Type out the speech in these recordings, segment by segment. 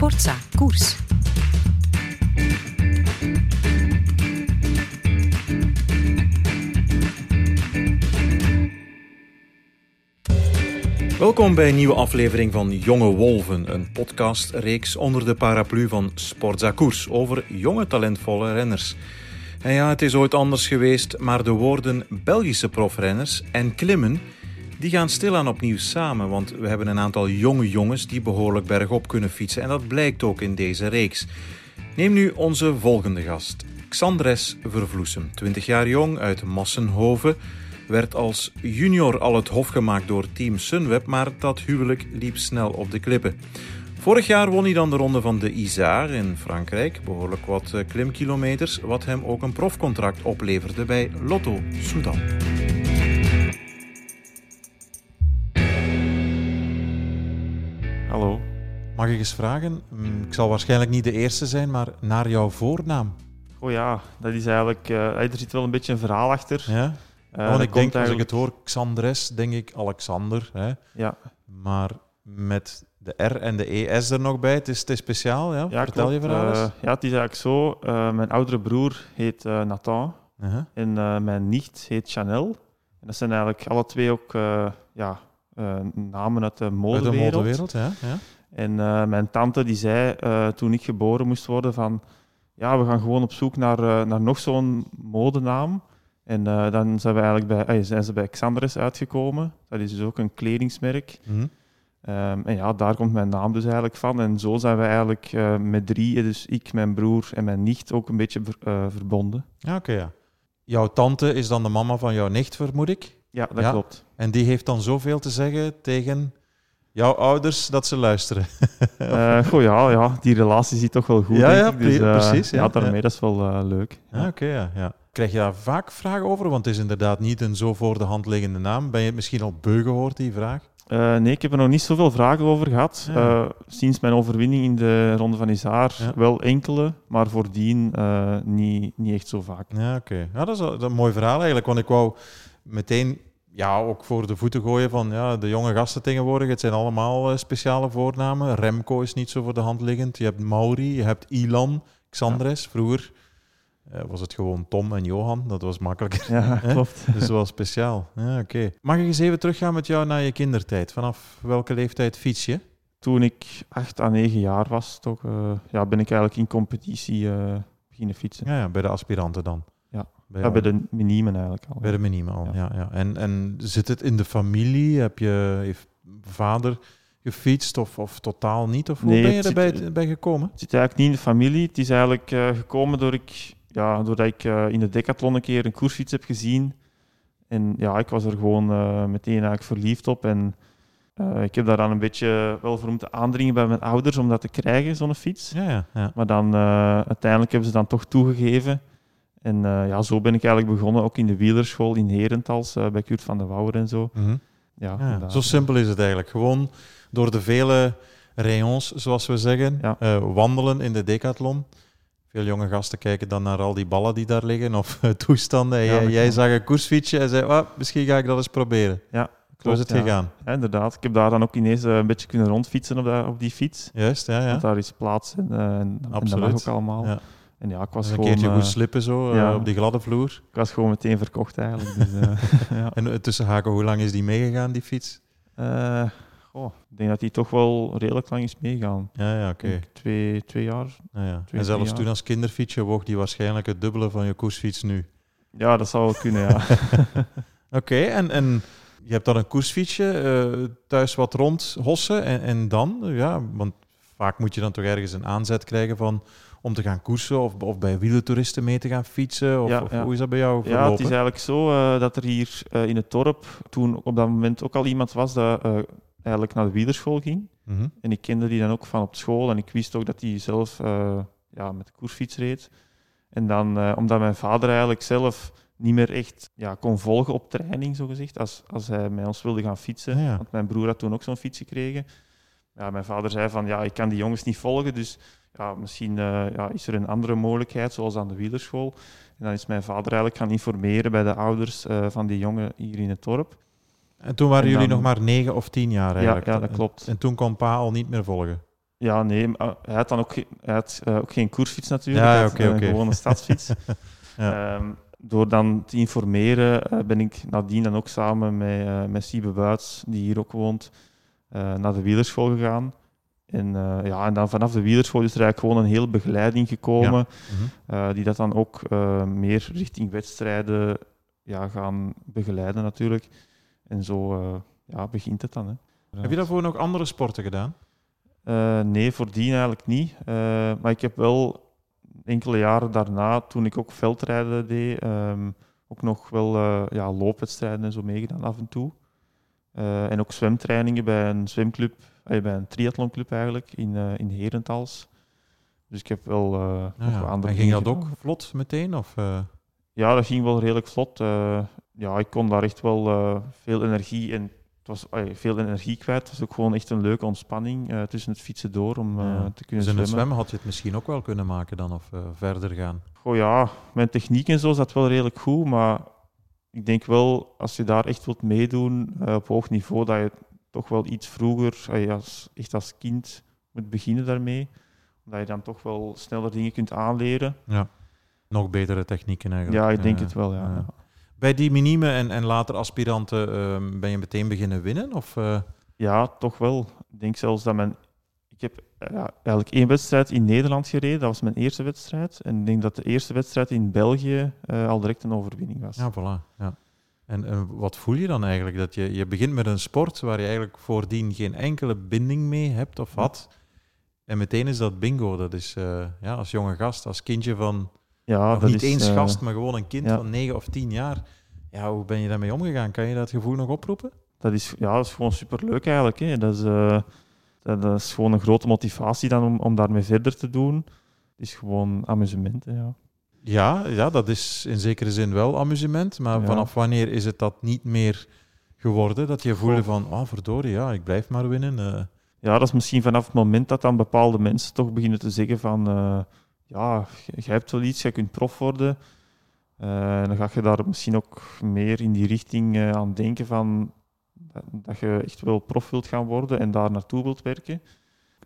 Sportza Koers. Welkom bij een nieuwe aflevering van Jonge Wolven, een podcastreeks onder de paraplu van Sportza Koers over jonge talentvolle renners. En ja, het is ooit anders geweest, maar de woorden Belgische profrenners en klimmen die gaan stilaan opnieuw samen, want we hebben een aantal jonge jongens die behoorlijk bergop kunnen fietsen en dat blijkt ook in deze reeks. Neem nu onze volgende gast, Xandres Vervloesem, 20 jaar jong uit Massenhoven, werd als junior al het hof gemaakt door team Sunweb, maar dat huwelijk liep snel op de klippen. Vorig jaar won hij dan de ronde van de Isar in Frankrijk, behoorlijk wat eh, klimkilometers, wat hem ook een profcontract opleverde bij Lotto Soudal. Hallo, mag ik eens vragen? Mm, Ik zal waarschijnlijk niet de eerste zijn, maar naar jouw voornaam. Oh ja, dat is eigenlijk... eh, er zit wel een beetje een verhaal achter. Ja? Eh, Want dat ik denk, als ik het hoor, Xandres, denk ik Alexander. Hè? Ja, Maar met de R en de ES er nog bij, het is, het is speciaal. Ja? ja Vertel je verhaal eens. Eh, ja, het is eigenlijk zo. mijn oudere broer heet Nathan Uh-huh. en mijn nicht heet Chanel. En dat zijn eigenlijk alle twee ook ja, namen uit de Uit de modewereld. modewereld, ja. ja. En eh, mijn tante die zei eh, toen ik geboren moest worden van... Ja, we gaan gewoon op zoek naar, eh, naar nog zo'n modenaam. En eh, dan zijn, we eigenlijk bij, eh, zijn ze bij Xandres uitgekomen. Dat is dus ook een kledingsmerk. Mhm. Ehm, en ja, daar komt mijn naam dus eigenlijk van. En zo zijn we eigenlijk eh, met drie, dus ik, mijn broer en mijn nicht, ook een beetje ver- eh, verbonden. Ja, oké, ja. Jouw tante is dan de mama van jouw nicht, vermoed ik. Ja, dat Ja. klopt. En die heeft dan zoveel te zeggen tegen jouw ouders dat ze luisteren. Eh goh, ja, ja, die relatie zit toch wel goed, Ja, ja. Dus, eh, precies, ja, Ja, daarmee, ja. dat is wel eh, leuk. Ja, oké, ja, ja. Krijg je daar vaak vragen over? Want het is inderdaad niet een zo voor de hand liggende naam. Ben je het misschien al beu gehoord, die vraag? Eh, nee, ik heb er nog niet zoveel vragen over gehad. Ja. Eh, sinds mijn overwinning in de Ronde van Isar Ja. wel enkele, maar voordien eh, niet, niet echt zo vaak. Ja, oké. Ja, dat, is, wel- dat is een mooi verhaal eigenlijk. Want ik wou meteen ja, ook voor de voeten gooien van ja, de jonge gasten tegenwoordig. Het zijn allemaal eh, speciale voornamen. Remco is niet zo voor de hand liggend. Je hebt Mauri, je hebt Ilan, Xandres. Vroeger eh, was het gewoon Tom en Johan. Dat was makkelijker. Ja, klopt. Dus wel speciaal. Ja, oké. Mag ik eens even teruggaan met jou naar je kindertijd? Vanaf welke leeftijd fiets je? Toen ik acht à negen jaar was, toch, eh, ja, ben ik eigenlijk in competitie eh, beginnen fietsen. Ja, ja, bij de aspiranten dan. Bij, Ja, bij de minimen eigenlijk al. bij de minima al. Ja. Ja. Ja, En, en zit het in de familie? Heb je heeft vader gefietst of, of totaal niet? Of hoe Nee, ben je erbij zit- bij gekomen? Het zit eigenlijk niet in de familie. Het is eigenlijk eh, gekomen door ik, ja, doordat ik eh, in de decathlon een keer een koersfiets heb gezien. En ja, ik was er gewoon eh, meteen eigenlijk verliefd op. En ik heb daar dan een beetje wel voor moeten aandringen bij mijn ouders om dat te krijgen, zo'n fiets. Ja, ja, ja. Maar dan uiteindelijk hebben ze dan toch toegegeven. En eh, ja, zo ben ik eigenlijk begonnen, ook in de wielerschool in Herentals, eh, bij Kurt van de Wouwer en zo. Mhm. Ja, Ja, zo simpel is het eigenlijk. Gewoon door de vele rayons, zoals we zeggen, Ja. eh, wandelen in de decathlon. Veel jonge gasten kijken dan naar al die ballen die daar liggen of toestanden. En Ja, jij, zag een koersfietsje en zei, "Ah, misschien ga ik dat eens proberen. Zo is Klopt, het ja. gegaan. Ja, inderdaad. Ik heb daar dan ook ineens een beetje kunnen rondfietsen op, dat, op die fiets. Juist, ja, ja. Want daar is plaats en, eh, en, en dat Absoluut. mag ook allemaal. Ja. En ja, ik Dus was, een gewoon, keertje eh, goed slippen zo, eh, ja. op die gladde vloer. ik was gewoon meteen verkocht eigenlijk. Dus, eh, ja. En tussen haken, hoe lang is die meegegaan, die fiets? Goh, ik denk dat die toch wel redelijk lang is meegaan. Ja, ja, oké. Denk Twee, twee jaar. Ja, ja. Twee, En zelfs toen als kinderfietsje woog die waarschijnlijk het dubbele van je koersfiets nu. Ja, dat zou wel kunnen, ja. Oké, en, en je hebt dan een koersfietsje, thuis wat rondhossen en, en dan? Ja, want vaak moet je dan toch ergens een aanzet krijgen van, om te gaan koersen of, of bij wielertouristen mee te gaan fietsen? Of, Ja, of ja. hoe is dat bij jou ja, verlopen? het is eigenlijk zo eh, dat er hier eh, in het dorp toen op dat moment ook al iemand was dat eh, eigenlijk naar de wielerschool ging. Mhm. En ik kende die dan ook van op school en ik wist ook dat hij zelf ja, met de koersfiets reed. En dan, omdat mijn vader eigenlijk zelf niet meer echt ja, kon volgen op training, zogezegd, als, als hij met ons wilde gaan fietsen. Ja, ja. Want mijn broer had toen ook zo'n fiets gekregen. Ja, mijn vader zei van, ja, ik kan die jongens niet volgen, dus ja, misschien eh, ja, is er een andere mogelijkheid, zoals aan de wielerschool. En dan is mijn vader eigenlijk gaan informeren bij de ouders eh, van die jongen hier in het dorp. En toen waren En jullie dan- nog maar negen of tien jaar eigenlijk. ja, dat En- klopt. En, toen kon pa al niet meer volgen. Ja, nee, maar hij had dan ook, ge- hij had, eh, ook geen koersfiets natuurlijk. Ja, oké, een oké. gewone stadsfiets. Ja. Ehm, door dan te informeren eh, ben ik nadien dan ook samen met, eh met Siebe Buits, die hier ook woont, eh, naar de wielerschool gegaan. En, eh, ja, en dan vanaf de wielerschool is er eigenlijk gewoon een hele begeleiding gekomen, Mhm. eh, die dat dan ook eh, meer richting wedstrijden ja, gaan begeleiden natuurlijk. En zo ja, begint het dan. Hè. Heb je daarvoor nog andere sporten gedaan? Nee, voordien eigenlijk niet. Maar ik heb wel enkele jaren daarna, toen ik ook veldrijden deed, ehm, ook nog wel ja, loopwedstrijden en zo meegedaan af en toe. En ook zwemtrainingen bij een zwemclub, bij een triathlonclub eigenlijk, in, eh in Herentals. Dus ik heb wel eh nog Ja, andere En ging dat ook vlot meteen? Of, eh? Ja, dat ging wel redelijk vlot. Eh, ja, ik kon daar echt wel eh, veel energie en het was eh, veel energie kwijt. Het was ook gewoon echt een leuke ontspanning eh, tussen het fietsen door om eh, Ja. te kunnen Dus in het zwemmen. zwemmen had je het misschien ook wel kunnen maken dan, of eh, verder gaan? Goh, ja, mijn techniek en zo dat wel redelijk goed, maar ik denk wel, als je daar echt wilt meedoen eh, op hoog niveau, dat je toch wel iets vroeger, als, echt als kind, moet beginnen daarmee. Omdat je dan toch wel sneller dingen kunt aanleren. Nog betere technieken eigenlijk. Ja, ik denk het wel, ja. ja. Bij die minime en, en later aspiranten ehm, ben je meteen beginnen winnen? Of, eh? Ja, toch wel. Ik denk zelfs dat mijn... Ik heb eh, ja, eigenlijk één wedstrijd in Nederland gereden. Dat was mijn eerste wedstrijd. En ik denk dat de eerste wedstrijd in België eh, al direct een overwinning was. Ja, voilà. Ja. En, en wat voel je dan eigenlijk? Dat je, je begint met een sport waar je eigenlijk voordien geen enkele binding mee hebt of had. En meteen is dat bingo. Dat is eh, ja, als jonge gast, als kindje van, Ja, dat niet is, eens eh, gast, maar gewoon een kind ja. van 9 of 10 jaar. Ja, hoe ben je daarmee omgegaan? Kan je dat gevoel nog oproepen? Dat is, ja, dat is gewoon superleuk eigenlijk. Hè. Dat, is, eh, dat, dat is gewoon een grote motivatie dan om, om daarmee verder te doen. Het is gewoon amusement. Hè, ja. Ja, ja, dat is in zekere zin wel amusement. Maar Ja. vanaf wanneer is het dat niet meer geworden? Dat je voelde van, oh verdorie, ja, ik blijf maar winnen. eh. ja, dat is misschien vanaf het moment dat dan bepaalde mensen toch beginnen te zeggen van... eh, ja, jij hebt wel iets, jij kunt prof worden. Eh, dan ga je daar misschien ook meer in die richting aan denken van... Dat, je echt wel prof wilt gaan worden en daar naartoe wilt werken.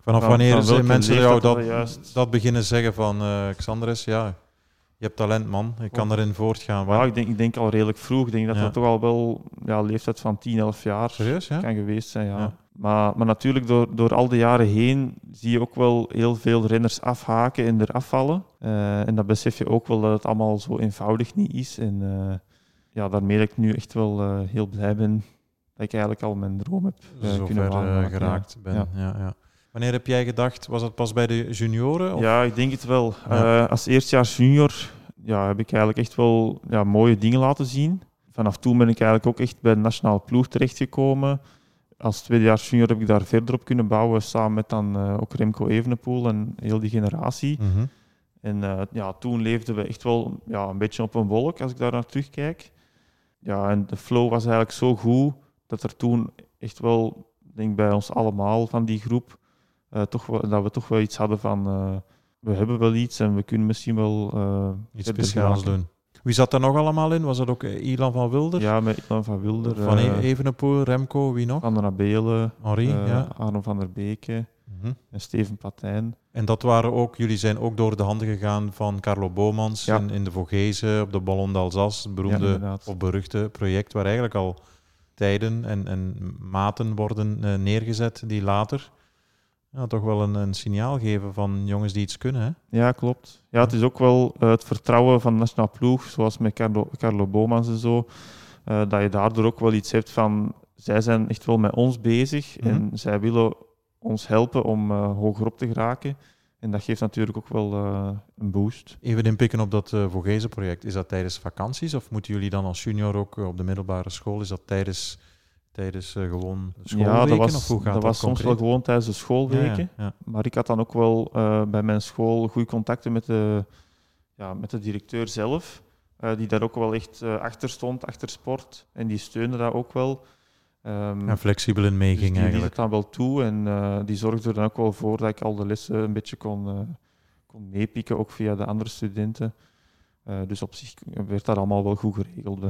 Vanaf Van- wanneer zijn mensen jou dat, dat juist- dat beginnen zeggen van, Xandres, ja, je hebt talent man, je kan Oh. erin voortgaan. Ja, ik denk, ik denk al redelijk vroeg. Ik denk dat Ja. dat toch al wel ja, leeftijd van 10, 11 jaar Serieus, ja? kan geweest zijn. Ja. Ja. Maar, maar natuurlijk, door, door al die jaren heen zie je ook wel heel veel renners afhaken en eraf vallen. Eh, en dat besef je ook wel dat het allemaal zo eenvoudig niet is. En eh, ja, daarmee dat ik nu echt wel eh, heel blij ben dat ik eigenlijk al mijn droom heb kunnen waarmaken. geraakt ben. Ja. Ja. Wanneer heb jij gedacht, was dat pas bij de junioren? Of? Ja, ik denk het wel. Als eerstejaars junior ja, heb ik eigenlijk echt wel ja, mooie dingen laten zien. Vanaf toen ben ik eigenlijk ook echt bij de nationale ploeg terechtgekomen. Als tweedejaars junior heb ik daar verder op kunnen bouwen, samen met dan eh, ook Remco Evenepoel en heel die generatie. Mhm. En eh, ja, toen leefden we echt wel ja, een beetje op een wolk, als ik daar naar terugkijk. Ja, en de flow was eigenlijk zo goed, dat er toen echt wel, denk bij ons allemaal van die groep, eh, toch wel, dat we toch wel iets hadden van, we hebben wel iets en we kunnen misschien wel eh, Iets speciaals doen. Wie zat daar nog allemaal in? Was dat ook eh, Ilan van Wilder? Ja, met Ilan van Wilder, Van eh, E- Evenepoel, Remco, wie nog? Van der Nabelen, Henri, eh, ja. Arno van der Beke Mhm. en Steven Patijn. En dat waren ook, jullie zijn ook door de handen gegaan van Carlo Bomans Ja. in, in de Vogezen op de Ballon d'Alsace, het beroemde Ja, of beruchte project waar eigenlijk al tijden en, en maten worden eh, neergezet die later ja, toch wel een, een signaal geven van jongens die iets kunnen. Hè? Ja, klopt. Ja, het is ook wel het vertrouwen van de nationale ploeg, zoals met Carlo, Carlo Bomans en zo, eh, dat je daardoor ook wel iets hebt van, zij zijn echt wel met ons bezig Mhm. en zij willen ons helpen om eh, hoger op te geraken. En dat geeft natuurlijk ook wel eh, een boost. Even inpikken op dat uh, Vogezen-project. Is dat tijdens vakanties of moeten jullie dan als junior ook op de middelbare school? Is dat tijdens, tijdens uh, gewoon schoolweken? ja, dat was, of hoe gaat dat was soms wel gewoon tijdens de schoolweken. Ja. Maar ik had dan ook wel uh, bij mijn school goede contacten met de, ja, met de directeur zelf. Uh, die daar ook wel echt achter stond, achter sport. En die steunde dat ook wel. Um, en flexibel in meeging dus die eigenlijk. het dan wel toe en die zorgde er dan ook wel voor dat ik al de lessen een beetje kon, kon meepikken, ook via de andere studenten. Dus op zich werd dat allemaal wel goed geregeld.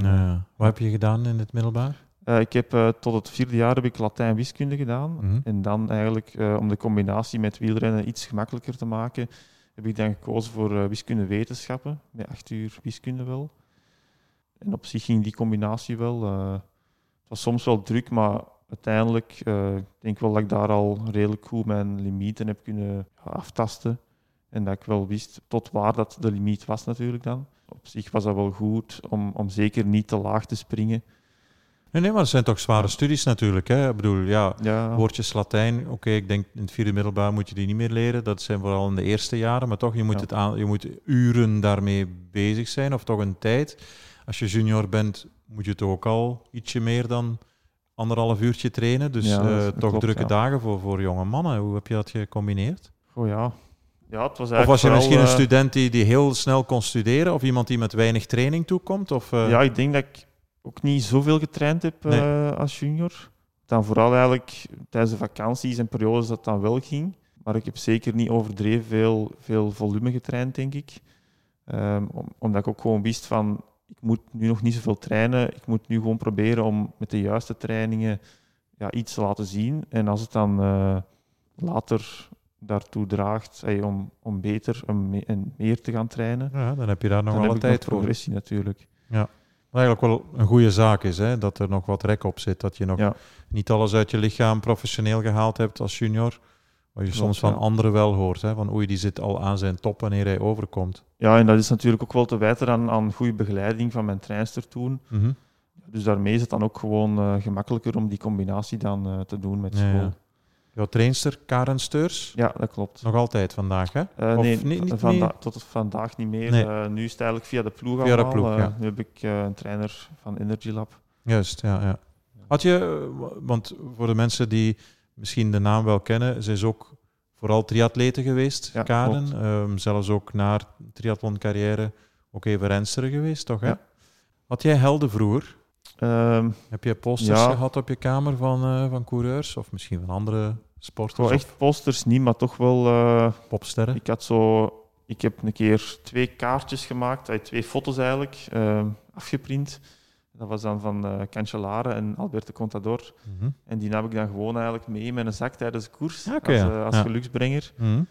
Wat heb je gedaan in het middelbaar? Uh, ik heb uh, tot het vierde jaar heb ik Latijn wiskunde gedaan. Mhm. En dan eigenlijk, uh, om de combinatie met wielrennen iets gemakkelijker te maken, heb ik dan gekozen voor wiskunde wetenschappen, met acht uur wiskunde wel. En op zich ging die combinatie wel. het was soms wel druk, maar uiteindelijk ik denk wel dat ik daar al redelijk goed mijn limieten heb kunnen aftasten. En dat ik wel wist tot waar dat de limiet was natuurlijk dan. Op zich was dat wel goed om, om zeker niet te laag te springen. Nee, nee, maar het zijn toch zware studies natuurlijk. Hè? Ik bedoel, ja, Ja, woordjes Latijn, oké, ik denk in het vierde middelbaar moet je die niet meer leren. Dat zijn vooral in de eerste jaren, maar toch, je moet, Ja. het aan, je moet uren daarmee bezig zijn, of toch een tijd. Als je junior bent, moet je toch ook al ietsje meer dan anderhalf uurtje trainen. Dus Ja, eh, toch klopt, drukke dagen voor, voor jonge mannen. Hoe heb je dat gecombineerd? oh ja. Ja, het was Of was je misschien een eh, student die, die heel snel kon studeren, of iemand die met weinig training toekomt? Of, eh, Ja, ik denk dat ik ook niet zoveel getraind heb Nee. eh, als junior. Dan vooral eigenlijk tijdens de vakanties en periodes dat dan wel ging. Maar ik heb zeker niet overdreven veel, veel volume getraind, denk ik. Ehm, om- omdat ik ook gewoon wist van, ik moet nu nog niet zoveel trainen. Ik moet nu gewoon proberen om met de juiste trainingen ja, iets te laten zien. En als het dan eh, later daartoe draagt om, om beter en, me- en meer te gaan trainen, ja, dan heb je daar nog wel tijd voor. progressie natuurlijk. Wat eigenlijk wel een goede zaak is, hè? dat er nog wat rek op zit. Dat je nog Ja. niet alles uit je lichaam professioneel gehaald hebt als junior. Wat je Klopt, soms van ja. anderen wel hoort. Hè? Van oei, die zit al aan zijn top wanneer hij overkomt. Ja, en dat is natuurlijk ook wel te wijten aan, aan goede begeleiding van mijn trainster toen. Mhm. Dus daarmee is het dan ook gewoon eh, gemakkelijker om die combinatie dan eh, te doen met school. ja. Jouw trainster, Karen Steurs, Ja, dat klopt. nog altijd vandaag, hè? Eh, nee, niet- niet vanda- tot vandaag niet meer. Nee. Eh, nu is het eigenlijk via de ploeg Via de ploeg, Eh, ja. Nu heb ik eh, een trainer van Energy Lab. Juist, ja, ja. Had je, eh, wa- want voor de mensen die misschien de naam wel kennen, ze is ook vooral triatlete geweest, Ja, Karen. Ehm, zelfs ook na triathlon-carrière ook even renster geweest, toch? Hè? Ja. Had jij helden vroeger? Ehm, Heb je posters Ja. gehad op je kamer van, eh, van coureurs of misschien van andere sporters echt posters niet, maar toch wel... eh, popsterren? ik had zo... Ik heb een keer twee kaartjes gemaakt, eh, twee foto's eigenlijk, eh, afgeprint. Dat was dan van eh Cancellara en Alberto Contador. Mhm. En die nam ik dan gewoon eigenlijk mee in mijn zak tijdens de koers, oké, als, ja. als Ja. geluksbrenger. Mhm.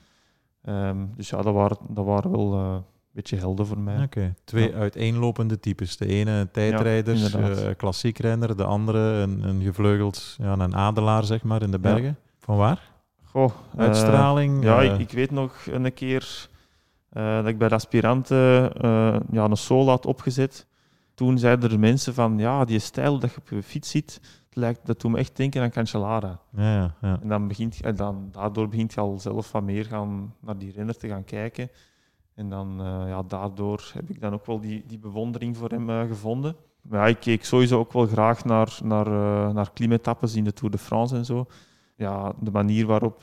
Ehm, dus ja, dat waren, dat waren wel beetje helden voor mij. Oké, twee Ja. uiteenlopende types. De ene tijdrijder, Ja, eh, klassiek renner. De andere een, een gevleugeld, ja, een adelaar zeg maar, in de bergen. Van waar? Goh, eh, Uitstraling? ja, eh, ik, ik weet nog een keer eh, dat ik bij de aspiranten eh, ja, een solo had opgezet. Toen zeiden er mensen van, ja, die stijl dat je op je fiets ziet, lijkt, dat doet me echt denken aan Cancellara. ja, ja, ja. En dan begint, dan, daardoor begint je al zelf wat meer gaan, naar die renner te gaan kijken. En dan, eh, ja, daardoor heb ik dan ook wel die, die bewondering voor hem eh, gevonden. Maar ja, ik keek sowieso ook wel graag naar, naar, eh, naar klimetappes in de Tour de France en zo. Ja, de manier waarop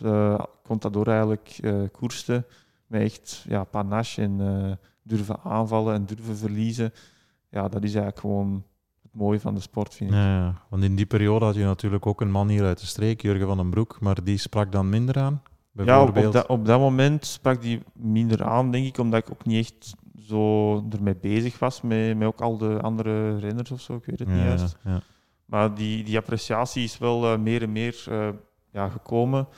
Contador eigenlijk koerste, met echt ja, panache en durven aanvallen en durven verliezen. Ja, dat is eigenlijk gewoon het mooie van de sport, vind ik. Ja. want in die periode had je natuurlijk ook een man hier uit de streek, Jurgen van den Broek, maar die sprak dan minder aan. Ja, op, dat, op dat moment sprak die minder aan, denk ik, omdat ik ook niet echt zo ermee bezig was, met, met ook al de andere renners of zo, ik weet het niet juist. ja, ja. Maar die, die appreciatie is wel eh, meer en meer eh, ja, gekomen,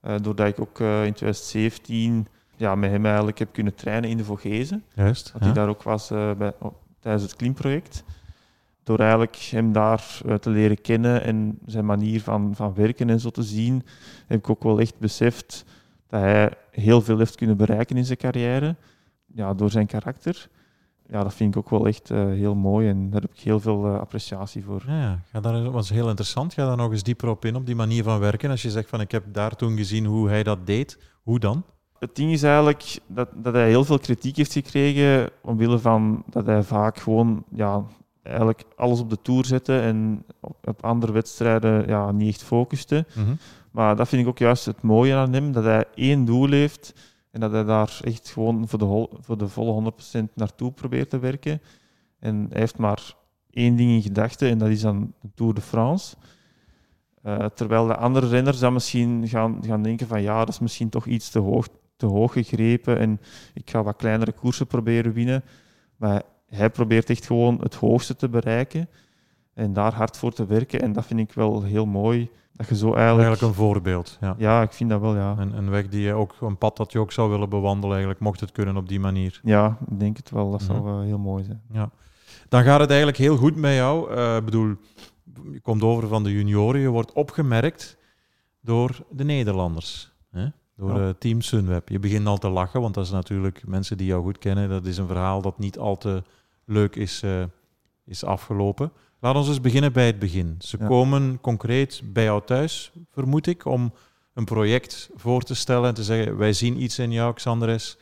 eh, doordat ik ook in 2017 ja, met hem eigenlijk heb kunnen trainen in de Vogezen. Juist. Dat hij daar ook was bij, op- tijdens het klimproject. Door eigenlijk hem daar eh, te leren kennen en zijn manier van, van werken en zo te zien, heb ik ook wel echt beseft dat hij heel veel heeft kunnen bereiken in zijn carrière. Ja, door zijn karakter. Ja, dat vind ik ook wel echt eh, heel mooi en daar heb ik heel veel eh, appreciatie voor. Ja, ja. Ga daar, dat was heel interessant. Ga daar nog eens dieper op in, op die manier van werken. Als je zegt van ik heb daar toen gezien hoe hij dat deed, hoe dan? Het ding is eigenlijk dat, dat hij heel veel kritiek heeft gekregen omwille van dat hij vaak gewoon ja, eigenlijk alles op de toer zette en op, andere wedstrijden ja, niet echt focuste. Mhm. Maar dat vind ik ook juist het mooie aan hem, dat hij één doel heeft en dat hij daar echt gewoon voor de, voor de volle 100% naartoe probeert te werken. En hij heeft maar één ding in gedachten en dat is dan de Tour de France. Eh, terwijl de andere renners dan misschien gaan, gaan denken van ja, dat is misschien toch iets te hoog, te hoog gegrepen en ik ga wat kleinere koersen proberen winnen. Maar hij probeert echt gewoon het hoogste te bereiken. En daar hard voor te werken. En dat vind ik wel heel mooi. Dat je zo eigenlijk... Eigenlijk een voorbeeld. Ja. Ja, ik vind dat wel, ja. Een, een weg die je ook, een pad dat je ook zou willen bewandelen, eigenlijk, mocht het kunnen op die manier. Ja, ik denk het wel. Dat Mhm. zou wel heel mooi zijn. Ja. Dan gaat het eigenlijk heel goed met jou. Eh, Ik bedoel, je komt over van de junioren, je wordt opgemerkt door de Nederlanders. Hè? Door Ja. eh, Team Sunweb. Je begint al te lachen, want dat is natuurlijk mensen die jou goed kennen. Dat is een verhaal dat niet al te leuk is, eh, is afgelopen. Laat ons eens beginnen bij het begin. Ze Ja. komen concreet bij jou thuis, vermoed ik, om een project voor te stellen en te zeggen: Wij zien iets in jou, Xandres.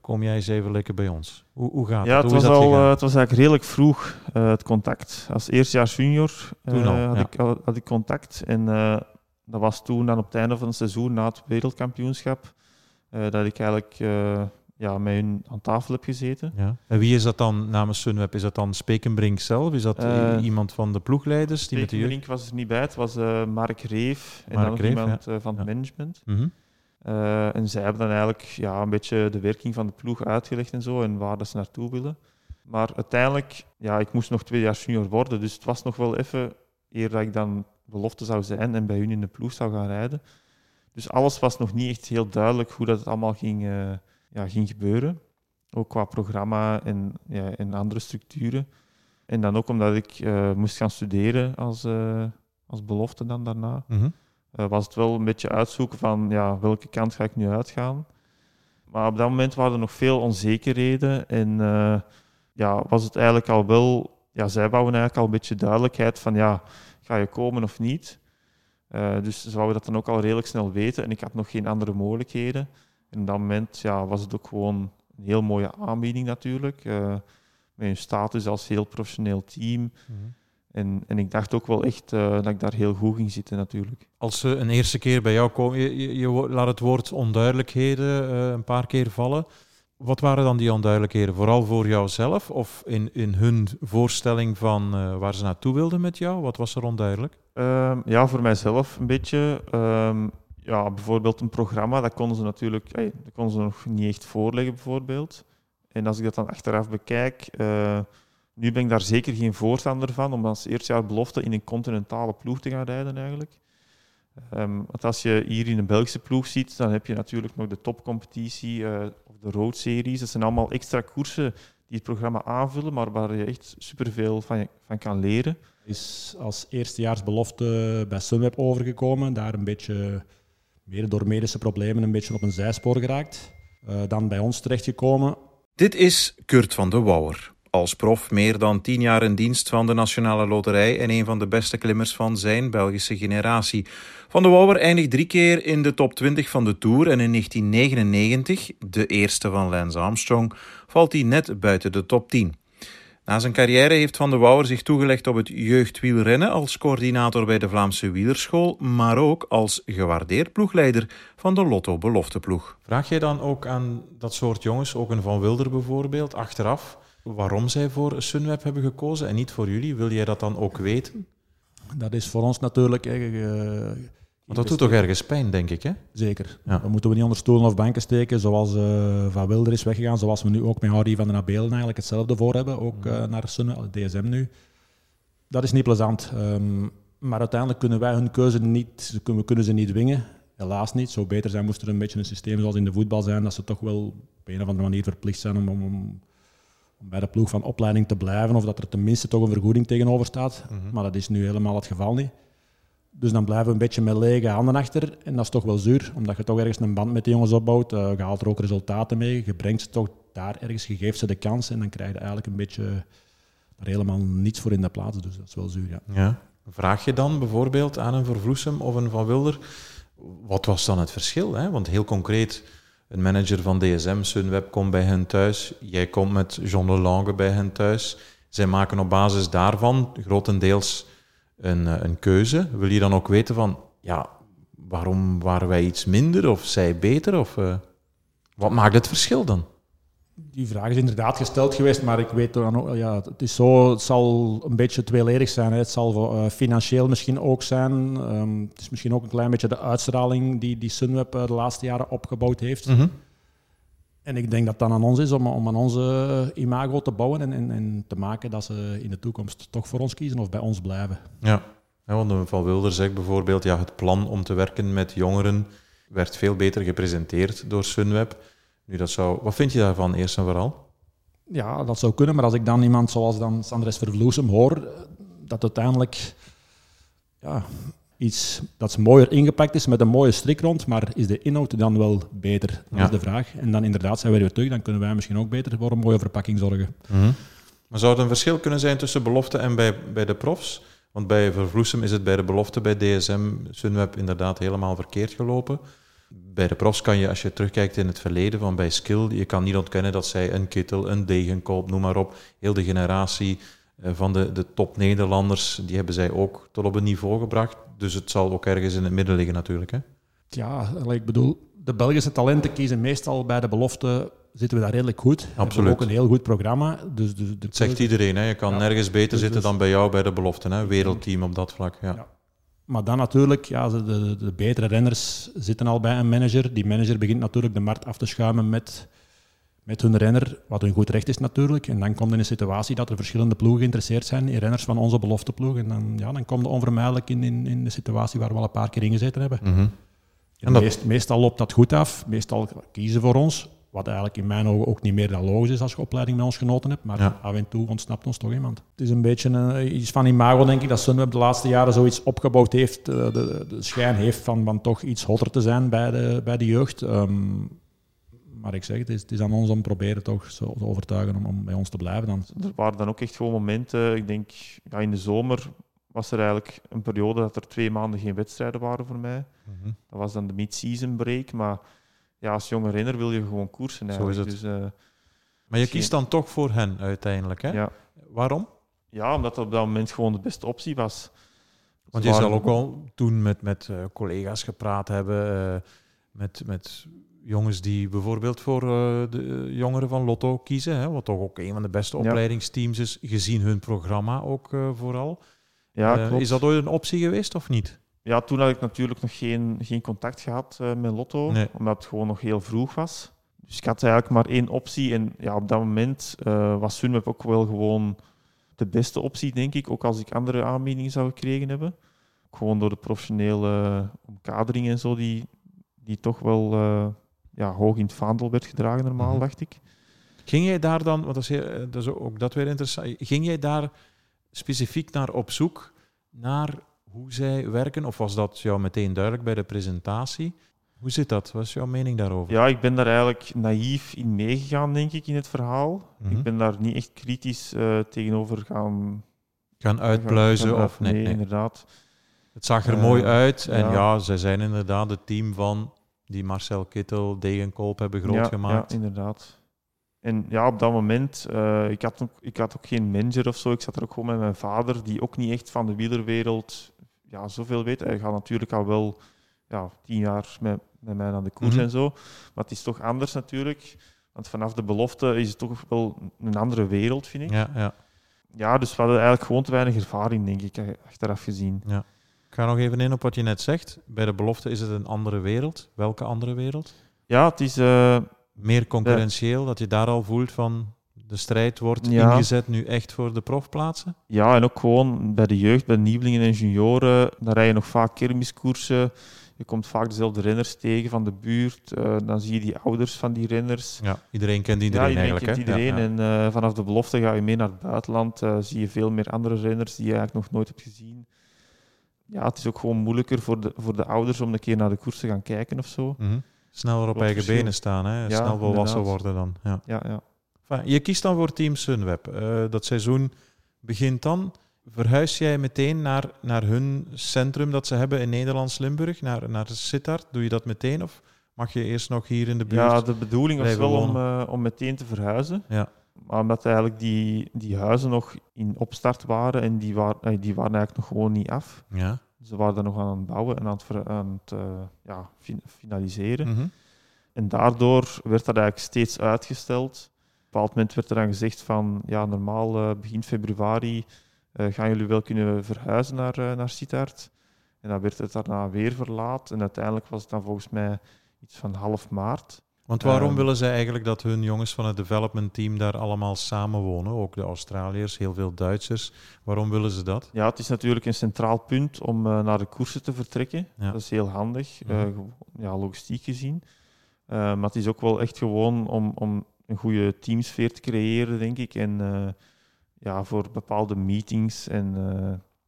Kom jij eens even lekker bij ons. Hoe, hoe gaat Ja, het? het Hoe was, is dat al, gegaan? eh, het was eigenlijk redelijk vroeg, eh, het contact. Als eerstejaars junior Toen al, had, ja. ik, had ik contact. En dat was toen dan op het einde van het seizoen, na het wereldkampioenschap, dat ik eigenlijk ja, met hun aan tafel heb gezeten. Ja. En wie is dat dan namens Sunweb? Is dat dan Spekenbrink zelf? Is dat Eh, i- iemand van de ploegleiders? Die met de jeugd- Stekenbrink was er niet bij, het was eh, Mark Reef en Mark dan Reef, iemand eh, van het Ja. management. Mhm. Eh, en zij hebben dan eigenlijk ja, een beetje de werking van de ploeg uitgelegd en zo en waar dat ze naartoe willen. Maar uiteindelijk, ja, ik moest nog twee jaar junior worden, dus het was nog wel even eer dat ik dan belofte zou zijn en bij hun in de ploeg zou gaan rijden. Dus alles was nog niet echt heel duidelijk hoe dat allemaal ging, eh, ja, ging gebeuren. Ook qua programma en, ja, en andere structuren. En dan ook omdat ik eh, moest gaan studeren als, eh, als belofte dan daarna Mhm. eh, was het wel een beetje uitzoeken van ja, welke kant ga ik nu uitgaan. Maar op dat moment waren er nog veel onzekerheden en ja, was het eigenlijk al wel, ja, zij wouden eigenlijk al een beetje duidelijkheid van ja, ga je komen of niet. Dus ze wouden dat dan ook al redelijk snel weten en ik had nog geen andere mogelijkheden. En op dat moment ja, was het ook gewoon een heel mooie aanbieding natuurlijk, eh, met een status als heel professioneel team. Mhm. En, en ik dacht ook wel echt eh, dat ik daar heel goed ging zitten natuurlijk. Als ze een eerste keer bij jou komen, je, je, je wo- laat het woord onduidelijkheden eh, een paar keer vallen. Wat waren dan die onduidelijkheden? Vooral voor jouzelf of in, in hun voorstelling van waar ze naartoe wilden met jou? Wat was er onduidelijk? Ehm, ja, voor mijzelf een beetje. Ehm, ja, bijvoorbeeld een programma, dat konden ze natuurlijk dat konden ze nog niet echt voorleggen, bijvoorbeeld. En als ik dat dan achteraf bekijk, eh, nu ben ik daar zeker geen voorstander van om als eerste jaar belofte in een continentale ploeg te gaan rijden eigenlijk. Ehm, want als je hier in een Belgische ploeg ziet, dan heb je natuurlijk nog de topcompetitie eh, of de roadseries. Dat zijn allemaal extra koersen die het programma aanvullen, maar waar je echt superveel van, van kan leren. is als eerstejaarsbelofte bij Sunweb overgekomen. Daar een beetje, mede door medische problemen, een beetje op een zijspoor geraakt. Eh, dan bij ons terechtgekomen. Dit is Kurt van de Wouwer. Als prof meer dan tien jaar in dienst van de Nationale Loterij en een van de beste klimmers van zijn Belgische generatie. Van de Wouwer eindigt drie keer in de top 20 van de Tour en in 1999, de eerste van Lance Armstrong, valt hij net buiten de top 10. Na zijn carrière heeft Van de Wouwer zich toegelegd op het jeugdwielrennen als coördinator bij de Vlaamse Wielerschool, maar ook als gewaardeerd ploegleider van de Lotto Belofteploeg. Vraag jij dan ook aan dat soort jongens, ook een Van Wilder bijvoorbeeld, achteraf, waarom zij voor Sunweb hebben gekozen en niet voor jullie? Wil jij dat dan ook weten? Dat is voor ons natuurlijk... eh, Want dat doet toch ergens pijn, denk ik, hè? Zeker. Ja. Dat moeten we niet onder stoelen of banken steken, zoals eh, Van Wilder is weggegaan, zoals we nu ook met Harry van den Abelen eigenlijk hetzelfde voor hebben, ook eh, naar Sunweb, DSM nu. Dat is niet plezant. Ehm, maar uiteindelijk kunnen wij hun keuze niet, we kunnen ze niet dwingen. Helaas niet. Zou beter zijn moest er een beetje een systeem zoals in de voetbal zijn, dat ze toch wel op een of andere manier verplicht zijn om, om, om om bij de ploeg van opleiding te blijven, of dat er tenminste toch een vergoeding tegenover staat. Maar dat is nu helemaal het geval niet. Dus dan blijven we een beetje met lege handen achter. En dat is toch wel zuur, omdat je toch ergens een band met de jongens opbouwt. eh, je haalt er ook resultaten mee. Je brengt ze toch daar ergens, je geeft ze de kans. En dan krijg je eigenlijk een beetje daar helemaal niets voor in de plaats. Dus dat is wel zuur, ja. Ja. Vraag je dan bijvoorbeeld aan een Vervloesem of een Van Wilder, wat was dan het verschil? Hè? Want heel concreet, een manager van DSM, Sunweb, komt bij hen thuis. Jij komt met John Lelange bij hen thuis. Zij maken op basis daarvan grotendeels een, eh, een keuze. Wil je dan ook weten van, ja, waarom waren wij iets minder of zij beter? Of, eh, wat maakt het verschil dan? Die vraag is inderdaad gesteld geweest, maar ik weet dan ook, ja, het is zo, het zal een beetje tweeledig zijn. Hè. Het zal eh, financieel misschien ook zijn. Ehm, het is misschien ook een klein beetje de uitstraling die, die Sunweb de laatste jaren opgebouwd heeft. En ik denk dat het dan aan ons is om, om aan onze imago te bouwen en, en, en te maken dat ze in de toekomst toch voor ons kiezen of bij ons blijven. Ja, ja want Van Wilder zegt bijvoorbeeld, ja, het plan om te werken met jongeren werd veel beter gepresenteerd door Sunweb. Nu, dat zou, wat vind je daarvan eerst en vooral? Ja, dat zou kunnen, maar als ik dan iemand zoals dan Sandres Vervloesem hoor, dat uiteindelijk ja, iets dat mooier ingepakt is met een mooie strik rond, maar is de inhoud dan wel beter? Dat Ja. is de vraag. En dan inderdaad zijn we weer terug, dan kunnen wij misschien ook beter voor een mooie verpakking zorgen. Maar zou het een verschil kunnen zijn tussen belofte en bij, bij de profs? Want bij Vervloesem is het bij de belofte bij DSM Sunweb inderdaad helemaal verkeerd gelopen. Bij de profs kan je, als je terugkijkt in het verleden van bij Skill, je kan niet ontkennen dat zij een Kittel, een Degenkolb, noem maar op, heel de generatie van de, de top Nederlanders, die hebben zij ook tot op een niveau gebracht. Dus het zal ook ergens in het midden liggen natuurlijk. Hè? Ja, ik bedoel, de Belgische talenten kiezen meestal bij de belofte, zitten we daar redelijk goed. We hebben Absoluut. ook een heel goed programma. Dus de Het zegt iedereen, hè? je kan Ja. nergens beter Dus- zitten dus- dan bij jou bij de belofte. Hè? Wereldteam op dat vlak. Ja. Ja. Maar dan natuurlijk, ja, de, de, de betere renners zitten al bij een manager. Die manager begint natuurlijk de markt af te schuimen met, met hun renner, wat hun goed recht is natuurlijk. En dan komt in een situatie dat er verschillende ploegen geïnteresseerd zijn in renners van onze belofteploeg. En dan, ja, dan komt onvermijdelijk in, in, in de situatie waar we al een paar keer in gezeten hebben. Mhm. En En dat- meest- meestal loopt dat goed af. Meestal kiezen voor ons. Wat eigenlijk in mijn ogen ook niet meer dan logisch is als je opleiding met ons genoten hebt. Maar Ja. af en toe ontsnapt ons toch iemand. Het is een beetje eh, iets van imago, denk ik, dat Sunweb de laatste jaren zoiets opgebouwd heeft. eh, de, de schijn heeft van, van toch iets hotter te zijn bij de, bij de jeugd. Ehm, maar ik zeg, het is, het is aan ons om proberen toch zo te overtuigen om, om bij ons te blijven. Dan. Er waren dan ook echt gewoon momenten, ik denk ja, in de zomer was er eigenlijk een periode dat er twee maanden geen wedstrijden waren voor mij. Mhm. Dat was dan de mid-season break, maar ja, als jonge renner wil je gewoon koersen Zo eigenlijk. is het. Dus, eh, Maar je Misschien- kiest dan toch voor hen uiteindelijk. Hè? ja. Waarom? ja, omdat dat op dat moment gewoon de beste optie was. Want je zal ook wel toen met, met eh, collega's gepraat hebben, eh, met, met jongens die bijvoorbeeld voor eh, de jongeren van Lotto kiezen, hè, wat toch ook een van de beste opleidingsteams is, gezien hun programma ook eh, vooral. Ja, Eh, klopt. is dat ooit een optie geweest of niet? Ja, toen had ik natuurlijk nog geen, geen contact gehad eh, met Lotto, Nee. omdat het gewoon nog heel vroeg was. Dus ik had eigenlijk maar één optie. En ja, op dat moment eh, was Sunweb ook wel gewoon de beste optie, denk ik. Ook als ik andere aanbiedingen zou gekregen hebben. Gewoon door de professionele omkadering en zo, die, die toch wel eh, ja, hoog in het vaandel werd gedragen, normaal, Mhm. dacht ik. Ging jij daar dan, want dat is, heel- eh, dat is ook dat weer interessant, ging jij daar specifiek naar op zoek naar hoe zij werken? Of was dat jou meteen duidelijk bij de presentatie? Hoe zit dat? Wat is jouw mening daarover? Ja, ik ben daar eigenlijk naïef in meegegaan, denk ik, in het verhaal. Mhm. Ik ben daar niet echt kritisch eh, tegenover gaan Gaan uitpluizen gaan- of nee, nee, nee. inderdaad. Het zag er Eh, mooi uit. En ja. ja. zij zijn inderdaad het team van die Marcel Kittel, Degenkolb hebben groot ja, gemaakt. Ja, inderdaad. En ja, op dat moment, eh, ik, had ook, ik had ook geen manager of zo. Ik zat er ook gewoon met mijn vader, die ook niet echt van de wielerwereld ja, zoveel weet. Hij gaat natuurlijk al wel ja, tien jaar met, met mij aan de koers Mhm. en zo. Maar het is toch anders natuurlijk. Want vanaf de belofte is het toch wel een andere wereld, vind ik. Ja, ja. Ja, dus we hadden eigenlijk gewoon te weinig ervaring, denk ik, achteraf gezien. Ik ga nog even in op wat je net zegt. Bij de belofte is het een andere wereld. Welke andere wereld? Ja, het is... eh, Meer concurrentieel, dat je daar al voelt van de strijd wordt Ja. ingezet nu echt voor de profplaatsen. Ja, en ook gewoon bij de jeugd, bij de nieuwelingen en junioren, dan rij je nog vaak kermiskoersen. Je komt vaak dezelfde renners tegen van de buurt. eh, dan zie je die ouders van die renners. Ja, iedereen kent iedereen, ja, iedereen eigenlijk. kent iedereen. Ja, ja. En eh, vanaf de belofte ga je mee naar het buitenland. zie je veel meer andere renners die je eigenlijk nog nooit hebt gezien. Ja, het is ook gewoon moeilijker voor de, voor de ouders om een keer naar de koers te gaan kijken of zo. Mhm. Sneller op eigen verschil. benen staan, hè? Ja, snel volwassen worden dan. Ja. Ja, ja. Enfin, je kiest dan voor Team Sunweb. Eh, dat seizoen begint dan. Verhuis jij meteen naar, naar hun centrum dat ze hebben in Nederlands-Limburg, naar, naar Sittard? Doe je dat meteen of mag je eerst nog hier in de buurt? ja, de bedoeling was wel om, eh, om meteen te verhuizen. Ja. Maar omdat eigenlijk die, die huizen nog in opstart waren en die, waar, eh, die waren eigenlijk nog gewoon niet af. Ja. Ze waren daar nog aan het bouwen en aan het, ver- aan het eh, ja, fin- finaliseren. Mhm. En daardoor werd dat eigenlijk steeds uitgesteld. Op een bepaald moment werd er dan gezegd van, ja, normaal eh, begin februari gaan jullie wel kunnen verhuizen naar, naar Sittard. En dan werd het daarna weer verlaat. En uiteindelijk was het dan volgens mij iets van half maart. Want waarom Ehm, willen zij eigenlijk dat hun jongens van het development team daar allemaal samen wonen? Ook de Australiërs, heel veel Duitsers. Waarom willen ze dat? Ja, het is natuurlijk een centraal punt om eh, naar de koersen te vertrekken. Ja. Dat is heel handig, eh, Mhm. ja, logistiek gezien. Eh, maar het is ook wel echt gewoon om, om een goede teamsfeer te creëren, denk ik. En ja, voor bepaalde meetings en,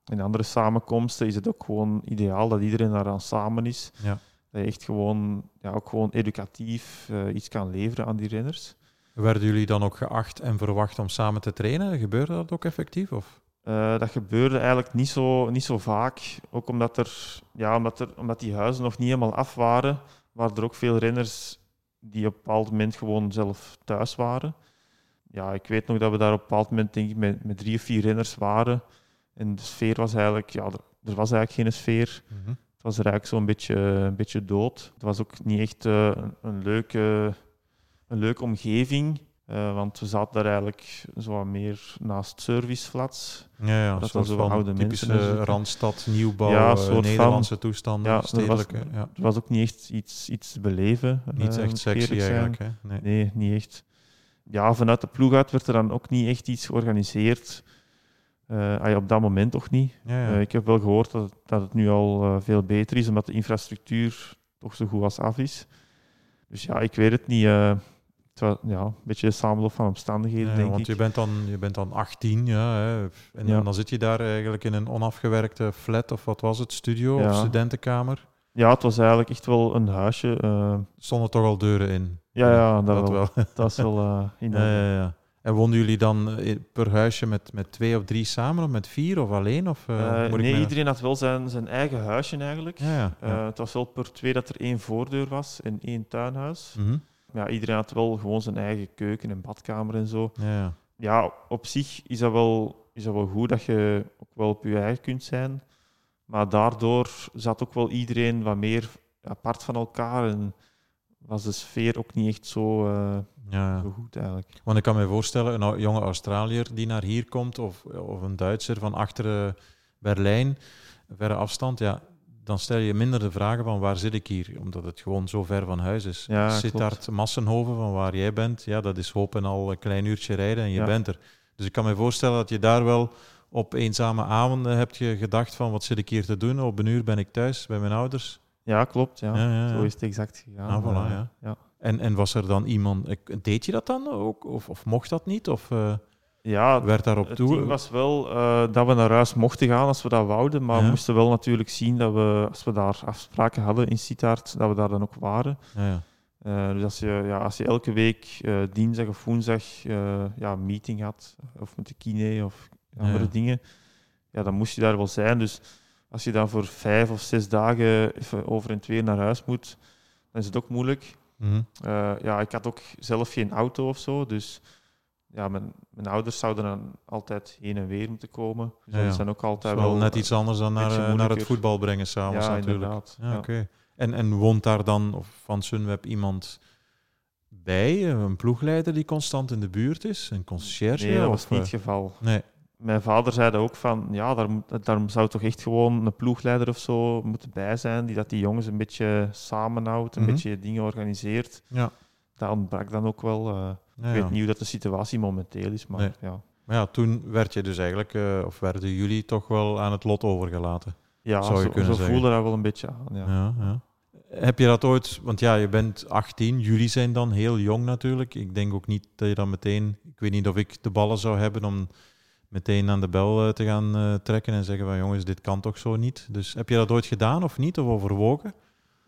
en andere samenkomsten is het ook gewoon ideaal dat iedereen daaraan samen is. Ja. Dat je echt gewoon, ja, ook gewoon educatief eh, iets kan leveren aan die renners. Werden jullie dan ook geacht en verwacht om samen te trainen? Gebeurde dat ook effectief? Of? Eh, dat gebeurde eigenlijk niet zo, niet zo vaak. Ook omdat, er, ja, omdat, er, omdat die huizen nog niet helemaal af waren, waren er ook veel renners die op een bepaald moment gewoon zelf thuis waren. Ja, ik weet nog dat we daar op een bepaald moment denk ik, met, met drie of vier renners waren. En de sfeer was eigenlijk, ja, er, er was eigenlijk geen sfeer. Het was er eigenlijk zo'n beetje, een beetje dood. Het was ook niet echt eh, een, een, leuke, een leuke omgeving. eh, want we zaten daar eigenlijk zo wat meer naast serviceflats. Ja, ja een Dat was zo van oude typische. Randstad, nieuwbouw, Ja, een eh, soort van- Nederlandse toestanden, Ja, er was- stedelijke. ja. Was ook niet echt iets, iets te beleven. Niet echt sexy eigenlijk. Hè? Nee. Nee, niet echt. Ja, vanuit de ploeg uit werd er dan ook niet echt iets georganiseerd. Eh, ah op dat moment toch niet. Ja, ja. Eh, ik heb wel gehoord dat, dat het nu al eh, veel beter is, omdat de infrastructuur toch zo goed als af is. Dus ja, ik weet het niet. het was ja, een beetje een samenloop van omstandigheden, denk want ik. je bent, dan, je bent dan 18, ja, hè, en dan zit je daar eigenlijk in een onafgewerkte flat, of wat was het, studio of studentenkamer. Ja, het was eigenlijk echt wel een huisje. eh, Stonden toch al deuren in? ja, ja, dat, dat wel. wel. Dat is wel eh, in Ja, ja, ja. En woonden jullie dan eh, per huisje met, met twee of drie samen, of met vier, of alleen? Of, eh, Eh, nee, iedereen had wel zijn, zijn eigen huisje eigenlijk. Ja, ja. Het was wel per twee dat er één voordeur was en één tuinhuis. Mhm. Ja, iedereen had wel gewoon zijn eigen keuken en badkamer en zo. ja, ja. Ja, op zich is dat wel, is dat wel goed dat je ook wel op je eigen kunt zijn. Maar daardoor zat ook wel iedereen wat meer apart van elkaar en was de sfeer ook niet echt zo, ja, zo goed eigenlijk. Want ik kan me voorstellen, een jonge Australiër die naar hier komt, of, of een Duitser van achter Berlijn, verre afstand, ja, dan stel je minder de vragen van waar zit ik hier, omdat het gewoon zo ver van huis is. Ja, daar Massenhoven, van waar jij bent, ja, dat is hopen al een klein uurtje rijden en je Ja. bent er. Dus ik kan me voorstellen dat je daar wel op eenzame avonden hebt je gedacht van wat zit ik hier te doen, op een uur ben ik thuis bij mijn ouders. Ja, klopt. Ja. Ja, ja, ja. Zo is het exact gegaan. Ah, voilà, ja. En, en was er dan iemand, deed je dat dan ook, of, of mocht dat niet, of eh, Ja, werd daarop Het toe? ding was wel eh, dat we naar huis mochten gaan als we dat wouden, maar Ja. we moesten wel natuurlijk zien dat we, als we daar afspraken hadden in Sittard, dat we daar dan ook waren. Ja, ja. Eh, dus als je, ja, als je elke week dinsdag of woensdag ja, een meeting had, of met de kine of andere dingen, ja, dan moest je daar wel zijn. Dus als je dan voor vijf of zes dagen even over en weer naar huis moet, dan is het ook moeilijk. Mhm. Eh, ja, ik had ook zelf geen auto of zo, dus ja, mijn, mijn ouders zouden dan altijd heen en weer moeten komen. Dus Ja, ja. dat zijn ook altijd wel wel net iets anders dan naar, eh, naar het voetbal brengen s'avonds ja, natuurlijk. inderdaad. Ja, oké. En, en woont daar dan of van Sunweb iemand bij, eh, een ploegleider die constant in de buurt is, een conciërge? Nee, dat of, was niet het geval. Nee, Mijn vader zei dat ook van, ja, daar, daar zou toch echt gewoon een ploegleider of zo moeten bij zijn, die dat die jongens een beetje samenhoudt, een Mhm. beetje dingen organiseert. ja. Dat ontbrak dan ook wel. eh, Ja, ik ja. weet niet hoe dat de situatie momenteel is, maar Nee. ja. Maar ja, toen werd je dus eigenlijk, eh, of werden jullie toch wel aan het lot overgelaten? Ja, Zou je zo, kunnen zo zeggen. voelde dat wel een beetje aan. Ja. Ja, ja. Heb je dat ooit, want ja, je bent 18, jullie zijn dan heel jong natuurlijk. Ik denk ook niet dat je dan meteen, ik weet niet of ik de ballen zou hebben om meteen aan de bel eh, te gaan eh, trekken en zeggen van jongens, dit kan toch zo niet. Dus heb je dat ooit gedaan of niet, of overwogen?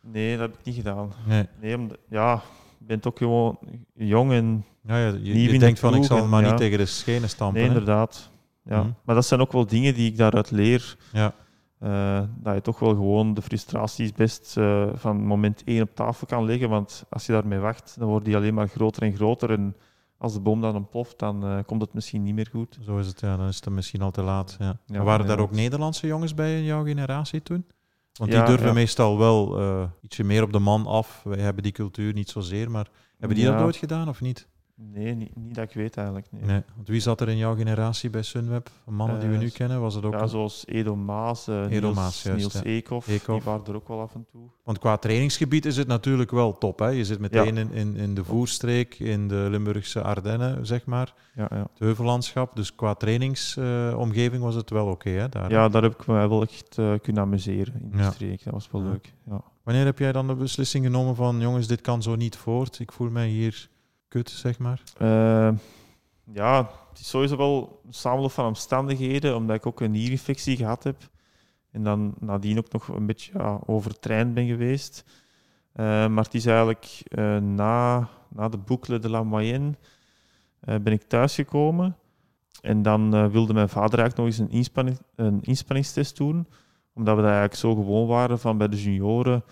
Nee, dat heb ik niet gedaan. Nee. Nee, omdat, ja, je bent ook gewoon jong en Ja, ja, je, denkt van ik zal en maar ja. niet tegen de schenen stampen. Nee, hè? inderdaad. Ja. Mhm. Maar dat zijn ook wel dingen die ik daaruit leer. Ja. Eh, dat je toch wel gewoon de frustraties best van moment één op tafel kan leggen. Want als je daarmee wacht, dan wordt die alleen maar groter en groter. En als de bom dan ontploft, dan eh, komt het misschien niet meer goed. Zo is het, ja, dan is het misschien al te laat. Ja. Waren daar ook. Nederlandse jongens bij in jouw generatie toen? Want die durven meestal wel eh, ietsje meer op de man af. Wij hebben die cultuur niet zozeer, maar hebben die dat Ja. nooit gedaan of niet? Nee, niet, niet dat ik weet eigenlijk. Nee. Nee. Want wie zat er in jouw generatie bij Sunweb? Mannen die we Eh, nu kennen, was het ook... Ja, zoals Edo Maas, eh, Edo Niels, Maas, juist, Niels. Eekhoff, Eekhoff. die waren er ook wel af en toe. Want qua trainingsgebied is het natuurlijk wel top. Hè? Je zit meteen in, in, in de voerstreek, in de Limburgse Ardennen, zeg maar. Ja, ja. Het heuvellandschap. Dus qua trainingsomgeving was het wel oké, hè? Daar. ja, daar heb ik me wel echt eh, kunnen amuseren in die streek. Dat was wel leuk. Ja. Wanneer heb jij dan de beslissing genomen van, jongens, dit kan zo niet voort. Ik voel mij hier kut, zeg maar. Eh, ja, het is sowieso wel een samenloop van omstandigheden, omdat ik ook een nierinfectie gehad heb. En dan nadien ook nog een beetje ja, overtraind ben geweest. Eh, maar het is eigenlijk eh, na, na de Boucle de la Moyenne eh, ben ik thuisgekomen. En dan eh, wilde mijn vader eigenlijk nog eens een, inspanning, een inspanningstest doen. Omdat we dat eigenlijk zo gewoon waren van bij de junioren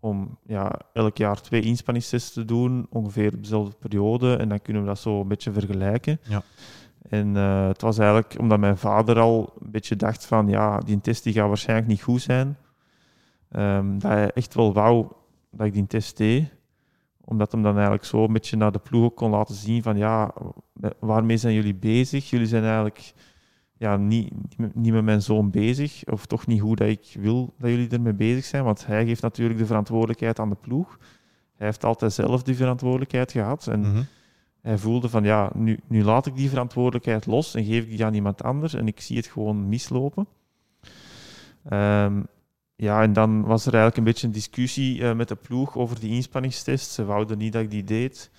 om ja, elk jaar twee inspanningstests te doen, ongeveer op dezelfde periode. En dan kunnen we dat zo een beetje vergelijken. Ja. En eh, het was eigenlijk omdat mijn vader al een beetje dacht van ja, die test die gaat waarschijnlijk niet goed zijn. Ehm, dat hij echt wel wou dat ik die test deed. Omdat hem dan eigenlijk zo een beetje naar de ploeg ook kon laten zien van ja, waarmee zijn jullie bezig? Jullie zijn eigenlijk ja, niet, niet met- mijn zoon bezig. Of toch niet hoe dat ik wil dat jullie ermee bezig zijn. Want hij geeft natuurlijk de verantwoordelijkheid aan de ploeg. Hij heeft altijd zelf die verantwoordelijkheid gehad. En Mhm. hij voelde van ja, nu, nu laat ik die verantwoordelijkheid los en geef ik die aan iemand anders en ik zie het gewoon mislopen. Ehm, ja, en dan was er eigenlijk een beetje een discussie eh, met de ploeg over die inspanningstest. Ze wouden niet dat ik die deed.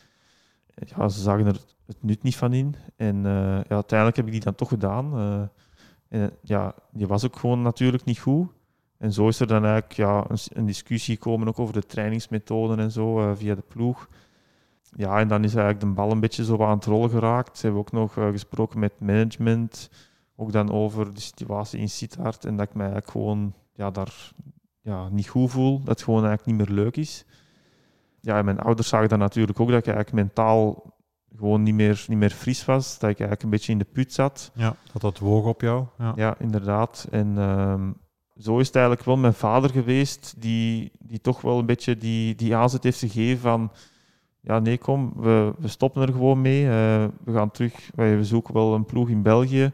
Ja, ze zagen er het nut niet van in. En eh, ja, uiteindelijk heb ik die dan toch gedaan. Eh, en ja, die was ook gewoon natuurlijk niet goed. En zo is er dan eigenlijk ja, een, discussie gekomen ook over de trainingsmethoden en zo eh, via de ploeg. Ja, en dan is eigenlijk de bal een beetje zo aan het rollen geraakt. Ze hebben ook nog gesproken met management, ook dan over de situatie in Sittard en dat ik mij eigenlijk gewoon ja, daar ja, niet goed voel, dat het gewoon eigenlijk niet meer leuk is. Ja, en mijn ouders zagen dan natuurlijk ook dat ik eigenlijk mentaal gewoon niet meer, niet meer fris was, dat ik eigenlijk een beetje in de put zat. Ja, dat dat woog op jou. Ja. Ja, inderdaad. En ehm, zo is het eigenlijk wel mijn vader geweest die, die toch wel een beetje die, die aanzet heeft gegeven van ja, nee, kom, we, we stoppen er gewoon mee. Eh, we gaan terug, wij- we zoeken wel een ploeg in België.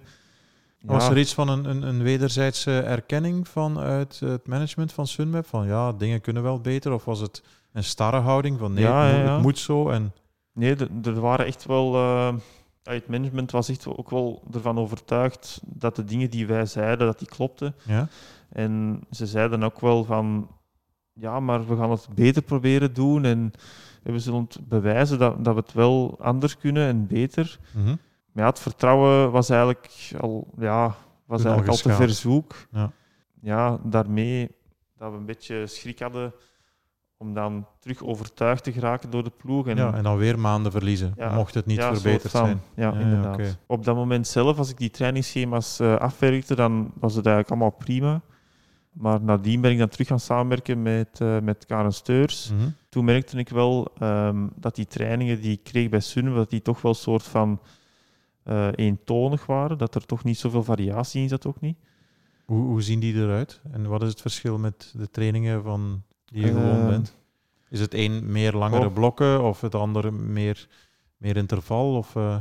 Was er iets van een, een, een wederzijdse erkenning vanuit het management van Sunweb? Van ja, dingen kunnen wel beter? Of was het een starre houding van nee, Ja, ja. het moet zo? En, Nee, er, waren echt wel. eh, het management was echt ook wel ervan overtuigd dat de dingen die wij zeiden, dat die klopten. ja? En ze zeiden ook wel van, ja, maar we gaan het beter proberen doen en we zullen het bewijzen dat, dat we het wel anders kunnen en beter. Mhm. Maar ja, het vertrouwen was eigenlijk al, ja, was Toen eigenlijk al te verzoek. Ja. ja, daarmee dat we een beetje schrik hadden om dan terug overtuigd te geraken door de ploeg. En, ja, en dan weer maanden verliezen, Ja, mocht het niet ja, verbeterd zijn. Ja, inderdaad. Op dat moment zelf, als ik die trainingsschema's eh, afwerkte, dan was het eigenlijk allemaal prima. Maar nadien ben ik dan terug gaan samenwerken met, eh met Karen Steurs. Mhm. Toen merkte ik wel ehm, dat die trainingen die ik kreeg bij Sun, dat die toch wel een soort van eh, eentonig waren. Dat er toch niet zoveel variatie in zat ook niet. Hoe, hoe zien die eruit? En wat is het verschil met de trainingen van die je gewoon Eh, bent? Is het een meer langere oh. blokken of het andere meer, meer interval? Of, eh,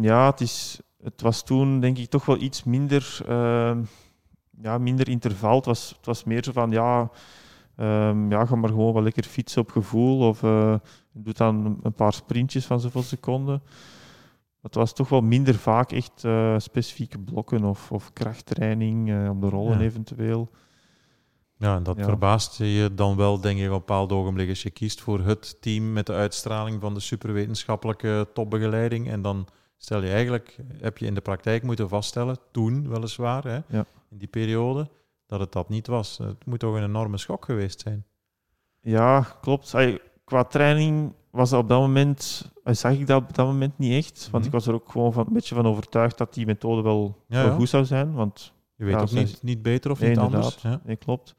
Ja, het, is, het was toen denk ik toch wel iets minder, ehm, ja, minder interval. Het was, het was meer zo van, ja, ehm, ja, ga maar gewoon wel lekker fietsen op gevoel. Of eh doe dan een- paar sprintjes van zoveel seconden. Het was toch wel minder vaak echt eh, specifieke blokken of, of krachttraining op de rollen Ja. eventueel. Ja, en dat Ja. verbaast je dan wel, denk ik, op een bepaald ogenblik als je kiest voor het team met de uitstraling van de superwetenschappelijke topbegeleiding. En dan stel je eigenlijk, heb je in de praktijk moeten vaststellen, toen weliswaar, hè, Ja. in die periode, dat het dat niet was. Het moet toch een enorme schok geweest zijn. Ja, klopt. Qua training was dat op dat moment, ay, zag ik dat op dat moment niet echt. Want Mhm. ik was er ook gewoon van, een beetje van overtuigd dat die methode wel, Ja, wel ja. goed zou zijn. Want Je weet Ja, ook niet, niet beter of Nee, niet anders. Ja. nee, klopt.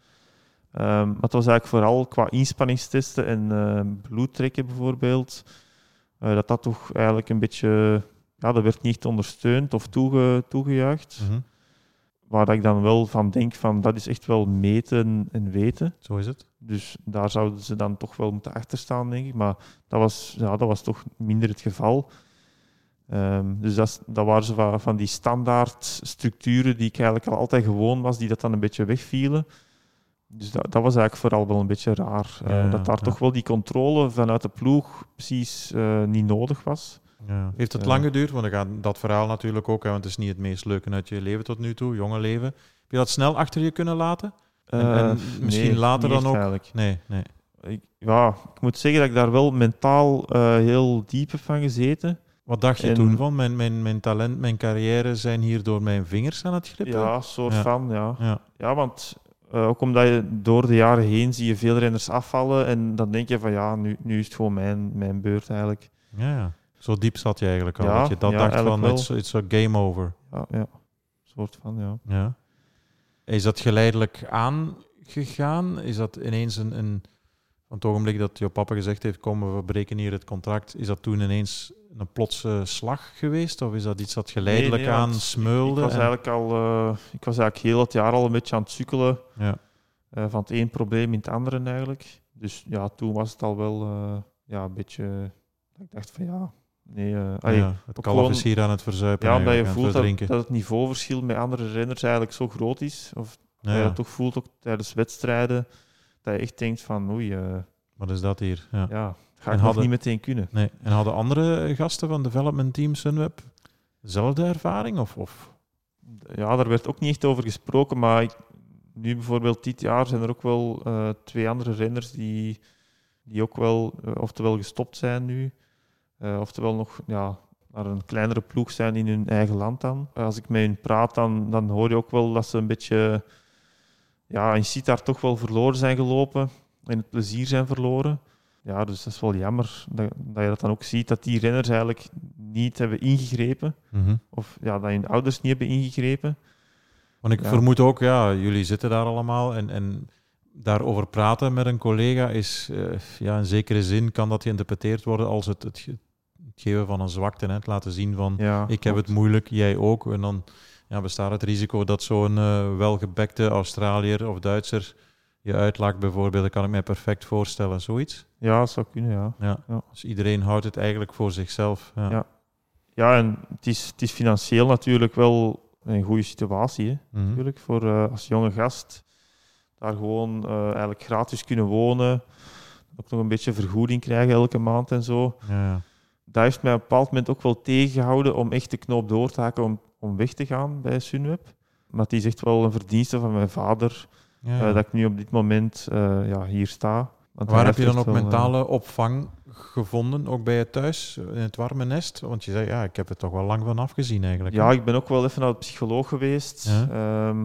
Ehm, maar het was eigenlijk vooral qua inspanningstesten en eh, bloedtrekken bijvoorbeeld, eh, dat dat toch eigenlijk een beetje, ja, dat werd niet ondersteund of toege, toegejuicht. Mhm. waar dat ik dan wel van denk van dat is echt wel meten en weten. Zo is het. Dus daar zouden ze dan toch wel moeten achterstaan, denk ik. Maar dat was, ja, dat was toch minder het geval. Ehm, dus dat, dat waren zo van, van die standaard structuren die ik eigenlijk al altijd gewoon was, die dat dan een beetje wegvielen. Dus dat, dat was eigenlijk vooral wel een beetje raar. eh, Ja, dat daar ja. toch wel die controle vanuit de ploeg precies eh, niet nodig was. Ja. Heeft het Ja. lang geduurd? Want dan gaat dat verhaal natuurlijk ook, hè, want het is niet het meest leuke uit je leven tot nu toe, jonge leven. Heb je dat snel achter je kunnen laten? En- en Eh, misschien nee, later dan ook? eigenlijk. Nee, nee. Ik, ja, ik moet zeggen dat ik daar wel mentaal eh, heel diep heb van gezeten. Wat dacht je En- toen van? Mijn, mijn, mijn talent, mijn carrière zijn hier door mijn vingers aan het glippen? Ja, soort Ja. van, ja. Ja. Ja, want eh, ook omdat je door de jaren heen zie je veel renners afvallen en dan denk je van ja, nu, nu is het gewoon mijn, mijn beurt eigenlijk. Ja, ja. Zo diep zat je eigenlijk al. Ja, dat je dat ja, dacht van, it's, it's a game over. Ja, ja. soort van, ja. Ja. Is dat geleidelijk aangegaan? Is dat ineens een, een... Van het ogenblik dat jouw papa gezegd heeft, kom, we breken hier het contract, is dat toen ineens een plotse slag geweest? Of is dat iets dat geleidelijk Nee, nee, aan smeulde? Ik was en- eigenlijk al, eh, ik was eigenlijk heel het jaar al een beetje aan het sukkelen Ja. eh, van het een probleem in het andere eigenlijk. Dus ja, toen was het al wel eh, ja, een beetje, dat ik dacht van ja, nee. allee, ja, het kalf gewoon- is hier aan het verzuipen. Ja, omdat je voelt dat, het niveauverschil met andere renners eigenlijk zo groot is. Of Ja, dat je dat toch voelt ook tijdens wedstrijden. Dat je echt denkt van oei, Wat is dat hier? Ja. Ga En ik nog hadden- niet meteen kunnen. Nee. En hadden andere gasten van development team Sunweb dezelfde ervaring? Of, of? Ja, daar werd ook niet echt over gesproken, maar ik- nu bijvoorbeeld dit jaar zijn er ook wel eh, twee andere renners die, die ook wel eh, oftewel gestopt zijn nu, eh, oftewel nog ja, naar een kleinere ploeg zijn in hun eigen land dan. Als ik met hen praat, dan, dan hoor je ook wel dat ze een beetje ja, in Sittard toch wel verloren zijn gelopen en het plezier zijn verloren. Ja, dus dat is wel jammer dat, dat je dat dan ook ziet, dat die renners eigenlijk niet hebben ingegrepen. Of ja, dat hun ouders niet hebben ingegrepen. Want ik Ja. vermoed ook, ja, jullie zitten daar allemaal en, en daarover praten met een collega is, eh, ja, in zekere zin kan dat geïnterpreteerd worden als het, het, ge- het geven van een zwakte, hè, het laten zien van Ja, ik heb het moeilijk, jij ook. En dan ja, bestaat het risico dat zo'n eh, welgebekte Australiër of Duitser je uitlacht bijvoorbeeld, dat kan ik mij perfect voorstellen, zoiets. Ja, dat zou kunnen, ja. Ja. Ja. Dus iedereen houdt het eigenlijk voor zichzelf. Ja. Ja. Ja, en het is, het is financieel natuurlijk wel een goede situatie, hè, Mhm. natuurlijk, voor eh, als jonge gast. Daar gewoon eh, eigenlijk gratis kunnen wonen. Ook nog een beetje vergoeding krijgen elke maand en zo. Ja, ja. Dat heeft mij op een bepaald moment ook wel tegengehouden om echt de knoop door te haken om, om weg te gaan bij Sunweb. Maar het is echt wel een verdienste van mijn vader Ja, eh, dat ik nu op dit moment eh, ja, hier sta. Want Waar heb je dan ook eh, mentale opvang gevonden, ook bij je thuis, in het warme nest? Want je zei, ja, ik heb er toch wel lang van afgezien eigenlijk. Ja, ik ben ook wel even naar de psycholoog geweest. Ja. Ja,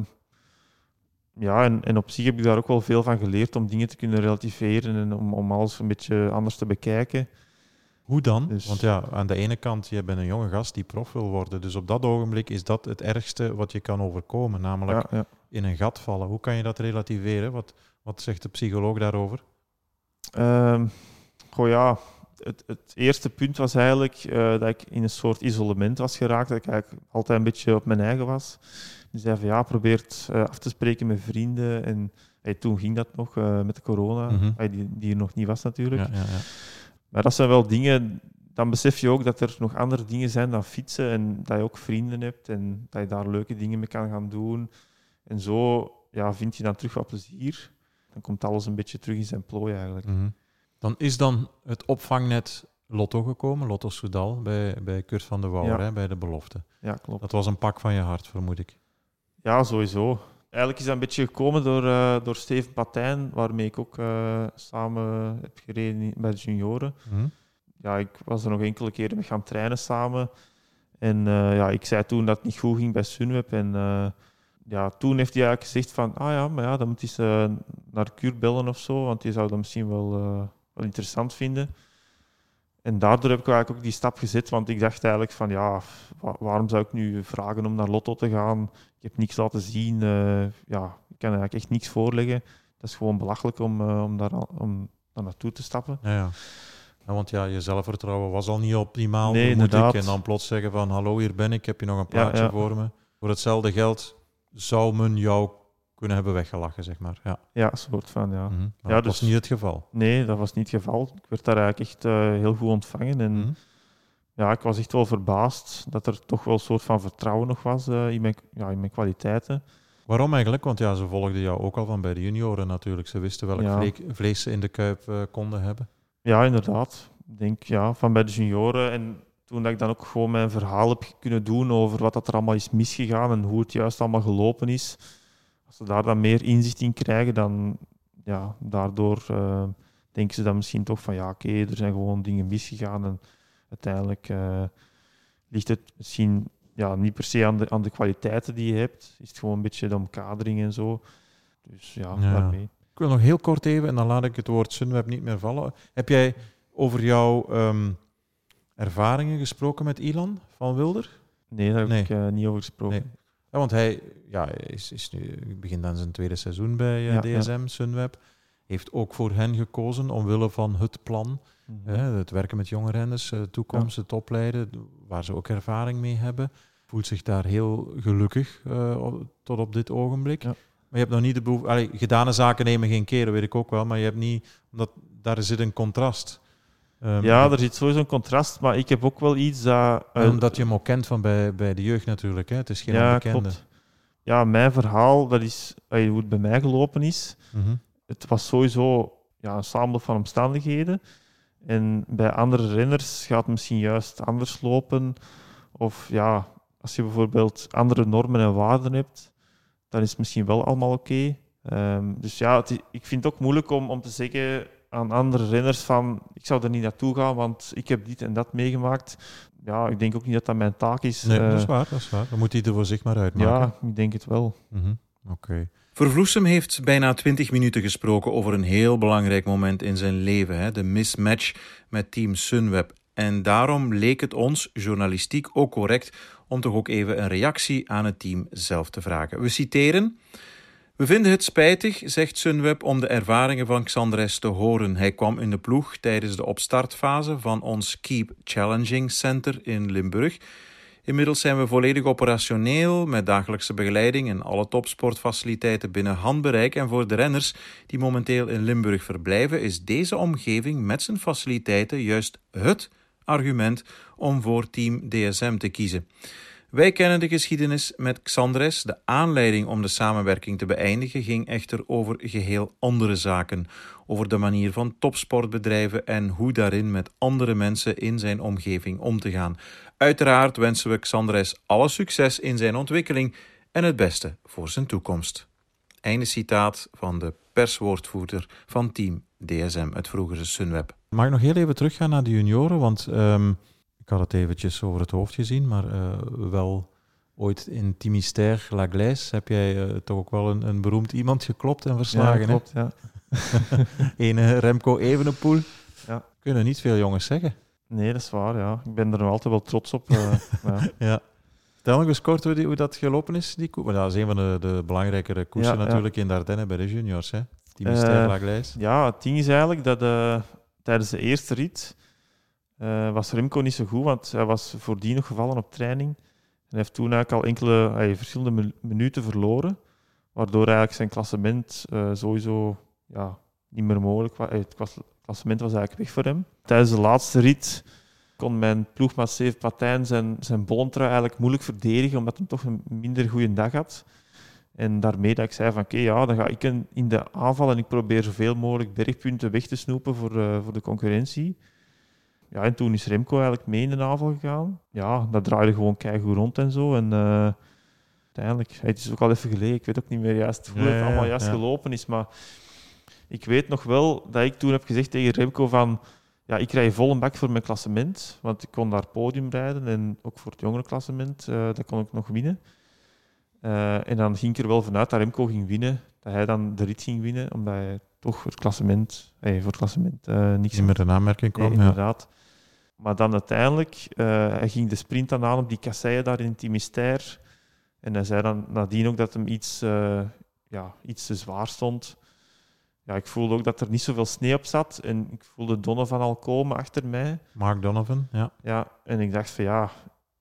ja en, en op zich heb ik daar ook wel veel van geleerd om dingen te kunnen relativeren en om, om alles een beetje anders te bekijken. Hoe dan? Dus- Want ja, aan de ene kant, je bent een jonge gast die prof wil worden. Dus op dat ogenblik is dat het ergste wat je kan overkomen, namelijk Ja, ja. in een gat vallen. Hoe kan je dat relativeren? Wat, wat zegt de psycholoog daarover? Goh, ja, het, het eerste punt was eigenlijk eh, dat ik in een soort isolement was geraakt, dat ik eigenlijk altijd een beetje op mijn eigen was. Die zei van ja, probeer het eh, af te spreken met vrienden. En hey, toen ging dat nog eh, met de corona, Mhm. Hey, die, die er nog niet was natuurlijk. Ja, ja, ja. Maar dat zijn wel dingen, dan besef je ook dat er nog andere dingen zijn dan fietsen en dat je ook vrienden hebt en dat je daar leuke dingen mee kan gaan doen. En zo ja, vind je dan terug wat plezier. Dan komt alles een beetje terug in zijn plooi eigenlijk. Mhm. Dan is dan het opvangnet Lotto gekomen, Lotto Soudal, bij, bij Kurt van de Wouwer, Ja. hè, bij de belofte. Ja, klopt. Dat was een pak van je hart, vermoed ik. Ja, sowieso. Eigenlijk is dat een beetje gekomen door, eh, door Steven Patijn, waarmee ik ook eh, samen heb gereden bij de junioren. Mhm. Ja, ik was er nog enkele keren mee gaan trainen samen. En eh, ja, ik zei toen dat het niet goed ging bij Sunweb. En ja, toen heeft hij eigenlijk gezegd van, ah ja, maar ja, dan moet hij eh, naar Kuur bellen of zo, want die zou dat misschien wel, wel interessant vinden. En daardoor heb ik eigenlijk ook die stap gezet, want ik dacht eigenlijk van, ja, wa- waarom zou ik nu vragen om naar Lotto te gaan? Ik heb niks laten zien, eh, ja, ik kan eigenlijk echt niks voorleggen. Dat is gewoon belachelijk om, eh, om, daar, al- om daar naartoe te stappen. Ja, ja. Ja, want ja, je zelfvertrouwen was al niet optimaal, Nee, vermoed ik. En dan plots zeggen van, hallo, hier ben ik, heb je nog een plaatje ja. voor me? Voor hetzelfde geld zou men jou kunnen hebben weggelachen, zeg maar. Ja, Ja, soort van, ja. Mhm. Dat dus- was niet het geval. Nee, dat was niet het geval. Ik werd daar eigenlijk echt eh, heel goed ontvangen. En Mhm. Ja, ik was echt wel verbaasd dat er toch wel een soort van vertrouwen nog was eh, in, mijn, ja, in mijn kwaliteiten. Waarom eigenlijk? Want ja, ze volgden jou ook al van bij de junioren natuurlijk. Ze wisten welk Ja. vlees ze in de kuip eh, konden hebben. Ja, inderdaad. Ik denk ja, van bij de junioren. En toen dat ik dan ook gewoon mijn verhaal heb kunnen doen over wat dat er allemaal is misgegaan en hoe het juist allemaal gelopen is. Als ze daar dan meer inzicht in krijgen, dan ja, daardoor eh, denken ze dan misschien toch van ja, oké, er zijn gewoon dingen misgegaan. En uiteindelijk eh, ligt het misschien ja, niet per se aan de, aan de kwaliteiten die je hebt. Is het gewoon een beetje de omkadering en zo. Dus ja, Ja. daarmee. Ik wil nog heel kort even, en dan laat ik het woord Sunweb niet meer vallen. Heb jij over jouw ehm, ervaringen gesproken met Ilan van Wilder? Nee, daar heb Nee. ik eh, niet over gesproken. Nee. Ja, want hij ja, is, is nu, begint aan zijn tweede seizoen bij eh, ja. DSM, Sunweb. Heeft ook voor hen gekozen omwille van het plan. Mhm. Het werken met jonge renners, eh, toekomst, het opleiden, waar ze ook ervaring mee hebben. Voelt zich daar heel gelukkig eh, op- tot op dit ogenblik. Ja. Maar je hebt nog niet de behoefte... gedane zaken nemen geen keer, dat weet ik ook wel. Maar je hebt niet... Omdat daar zit een contrast. Ehm, Ja, er zit sowieso een contrast, maar ik heb ook wel iets dat... eh, omdat je hem ook kent van bij, bij de jeugd natuurlijk. Hè? Het is geen ja, onbekende. klopt. Ja, mijn verhaal, dat is hoe het bij mij gelopen is. Mhm. Het was sowieso ja, een samenloop van omstandigheden. En bij andere renners gaat het misschien juist anders lopen. Of ja, als je bijvoorbeeld andere normen en waarden hebt, dan is het misschien wel allemaal oké. Ehm, dus ja, het ik vind het ook moeilijk om, om te zeggen aan andere renners van ik zou er niet naartoe gaan, want ik heb dit en dat meegemaakt. Ja, ik denk ook niet dat dat mijn taak is. Nee, Eh, dat is waar, dat is waar. Dan moet hij er voor zich maar uitmaken. ja, ik denk het wel. Mhm. Oké. Vervloesem heeft bijna 20 minuten gesproken over een heel belangrijk moment in zijn leven, hè, de mismatch met team Sunweb. En daarom leek het ons, journalistiek, ook correct om toch ook even een reactie aan het team zelf te vragen. We citeren. We vinden het spijtig, zegt Sunweb, om de ervaringen van Xandres te horen. Hij kwam in de ploeg tijdens de opstartfase van ons Keep Challenging Center in Limburg. Inmiddels zijn we volledig operationeel met dagelijkse begeleiding en alle topsportfaciliteiten binnen handbereik. En voor de renners die momenteel in Limburg verblijven, is deze omgeving met zijn faciliteiten juist het argument om voor Team DSM te kiezen. Wij kennen de geschiedenis met Xandres. De aanleiding om de samenwerking te beëindigen ging echter over geheel andere zaken. Over de manier van topsportbedrijven en hoe daarin met andere mensen in zijn omgeving om te gaan. Uiteraard wensen we Xandres alle succes in zijn ontwikkeling en het beste voor zijn toekomst. Einde citaat van de perswoordvoerder van team DSM, het vroegere Sunweb. Mag ik nog heel even teruggaan naar de junioren? Want ehm, ik had het eventjes over het hoofd gezien, maar eh, wel ooit in Timister La Glaise heb jij eh, toch ook wel een, een beroemd iemand geklopt en verslagen. ja, hè? klopt. Ja. Een eh, Remco Evenepoel. Ja. Kunnen niet veel jongens zeggen. Nee, dat is waar. Ja. Ik ben er nog altijd wel trots op. eh, ja. Ja. Vertel nog eens kort hoe, die- hoe dat gelopen is, die koers. Dat is een van de, de belangrijkere koersen Ja, ja. natuurlijk in de Ardennen bij de juniors. Hè? Eh, La Glaise. ja, het ding is eigenlijk dat eh, tijdens de eerste rit was Remco niet zo goed, want hij was voordien nog gevallen op training. En heeft toen eigenlijk al enkele hij, verschillende mi- minuten verloren, waardoor eigenlijk zijn klassement sowieso ja, niet meer mogelijk. Eh, Het klas- klassement was eigenlijk weg voor hem. Tijdens de laatste rit kon mijn ploegmaat Steve Patijn zijn, zijn bollentrui eigenlijk moeilijk verdedigen, omdat hij toch een minder goede dag had. En daarmee dat ik zei van oké, ja, dan ga ik in, de aanval en ik probeer zoveel mogelijk bergpunten weg te snoepen voor, eh, voor de concurrentie. Ja, en toen is Remco eigenlijk mee in de aanval gegaan. Ja, dat draaide gewoon keigoed rond en zo. En eh, uiteindelijk, het is ook al even geleden, ik weet ook niet meer juist hoe het ja, allemaal juist ja. gelopen is, maar ik weet nog wel dat ik toen heb gezegd tegen Remco van ja, ik rij vol een bak voor mijn klassement, want ik kon daar podium rijden en ook voor het jongere klassement, eh, dat kon ik nog winnen. Eh, en dan ging ik er wel vanuit dat Remco ging winnen, dat hij dan de rit ging winnen, omdat hij toch voor het klassement, eh, voor het klassement eh, niks Niet meer in aanmerking Nee, kwam. ja. inderdaad. Maar dan uiteindelijk, hij ging de sprint dan aan op die kasseien daar in Timister. En hij zei dan nadien ook dat hem iets, ja, iets te zwaar stond. Ja, ik voelde ook dat er niet zoveel sneeuw op zat. En ik voelde Donovan al komen achter mij. Mark Donovan, ja. Ja, en ik dacht van ja,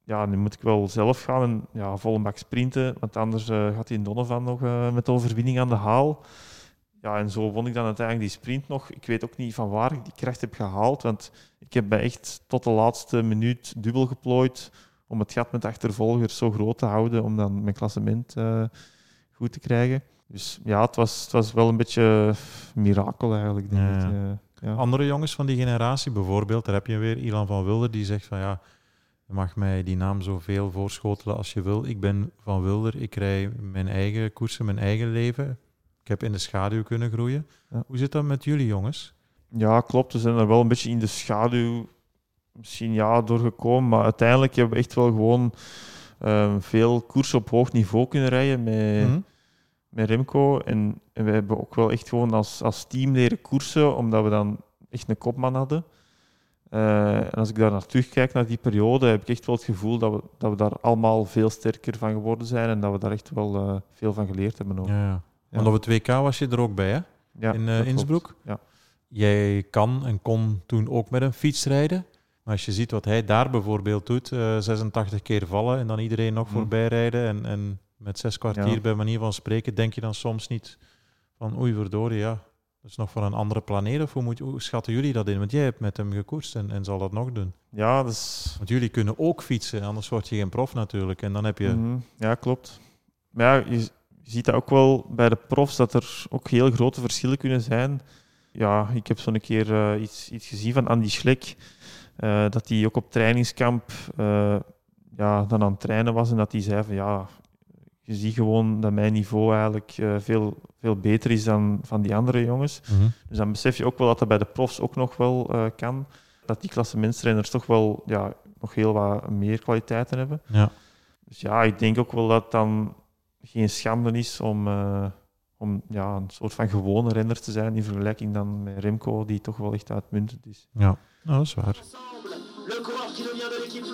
ja, nu moet ik wel zelf gaan en ja, volle bak sprinten, want anders uh, gaat die Donovan nog uh, met de overwinning aan de haal. Ja, en zo vond ik dan uiteindelijk die sprint nog. Ik weet ook niet van waar ik die kracht heb gehaald, want ik heb bij echt tot de laatste minuut dubbel geplooid om het gat met achtervolgers zo groot te houden, om dan mijn klassement uh, goed te krijgen. Dus ja, het was, het was wel een beetje mirakel eigenlijk, denk ja, ik. Ja. Andere jongens van die generatie, bijvoorbeeld, daar heb je weer Ilan van Wilder, die zegt van ja, je mag mij die naam zoveel voorschotelen als je wil. Ik ben van Wilder, ik rij mijn eigen koersen, mijn eigen leven. Ik heb in de schaduw kunnen groeien. Hoe zit dat met jullie jongens? Ja, klopt. We zijn er wel een beetje in de schaduw misschien ja, doorgekomen. Maar uiteindelijk hebben we echt wel gewoon um, veel koersen op hoog niveau kunnen rijden met, mm met Remco. En, en we hebben ook wel echt gewoon als, als team leren koersen, omdat we dan echt een kopman hadden. Uh, en als ik daar naar terugkijk, naar die periode, heb ik echt wel het gevoel dat we, dat we daar allemaal veel sterker van geworden zijn en dat we daar echt wel uh, veel van geleerd hebben. Ook. Ja, ja. ja. Want op het WK was je er ook bij, hè? Ja, In uh, Innsbruck. Ja. Jij kan en kon toen ook met een fiets rijden. Maar als je ziet wat hij daar bijvoorbeeld doet, 86 keer vallen en dan iedereen nog mm. voorbij rijden en, en met zes kwartier bij manier van spreken, denk je dan soms niet van oei verdorie, ja, dat is nog van een andere planeet? Of hoe, moet, hoe schatten jullie dat in? Want jij hebt met hem gekoerst en, en zal dat nog doen. Ja, dus... Want jullie kunnen ook fietsen, anders word je geen prof natuurlijk. En dan heb je... Mhm. Ja, klopt. Maar ja, je, je, ziet dat ook wel bij de profs, dat er ook heel grote verschillen kunnen zijn. Ja, ik heb zo'n keer uh, iets, iets gezien van Andy Schlek, uh, dat hij ook op trainingskamp uh, ja, dan aan het trainen was en dat hij zei van ja, je ziet gewoon dat mijn niveau eigenlijk uh, veel, veel beter is dan van die andere jongens. Mhm. Dus dan besef je ook wel dat dat bij de profs ook nog wel uh, kan. Dat die klassementstrainers toch wel ja, nog heel wat meer kwaliteiten hebben. Ja. Dus ja, ik denk ook wel dat het dan geen schande is om, uh, om ja, een soort van gewone renner te zijn in vergelijking dan met Remco, die toch wel echt uitmuntend is. Ja, nou, dat is waar. Le coureur qui devient de l'équipe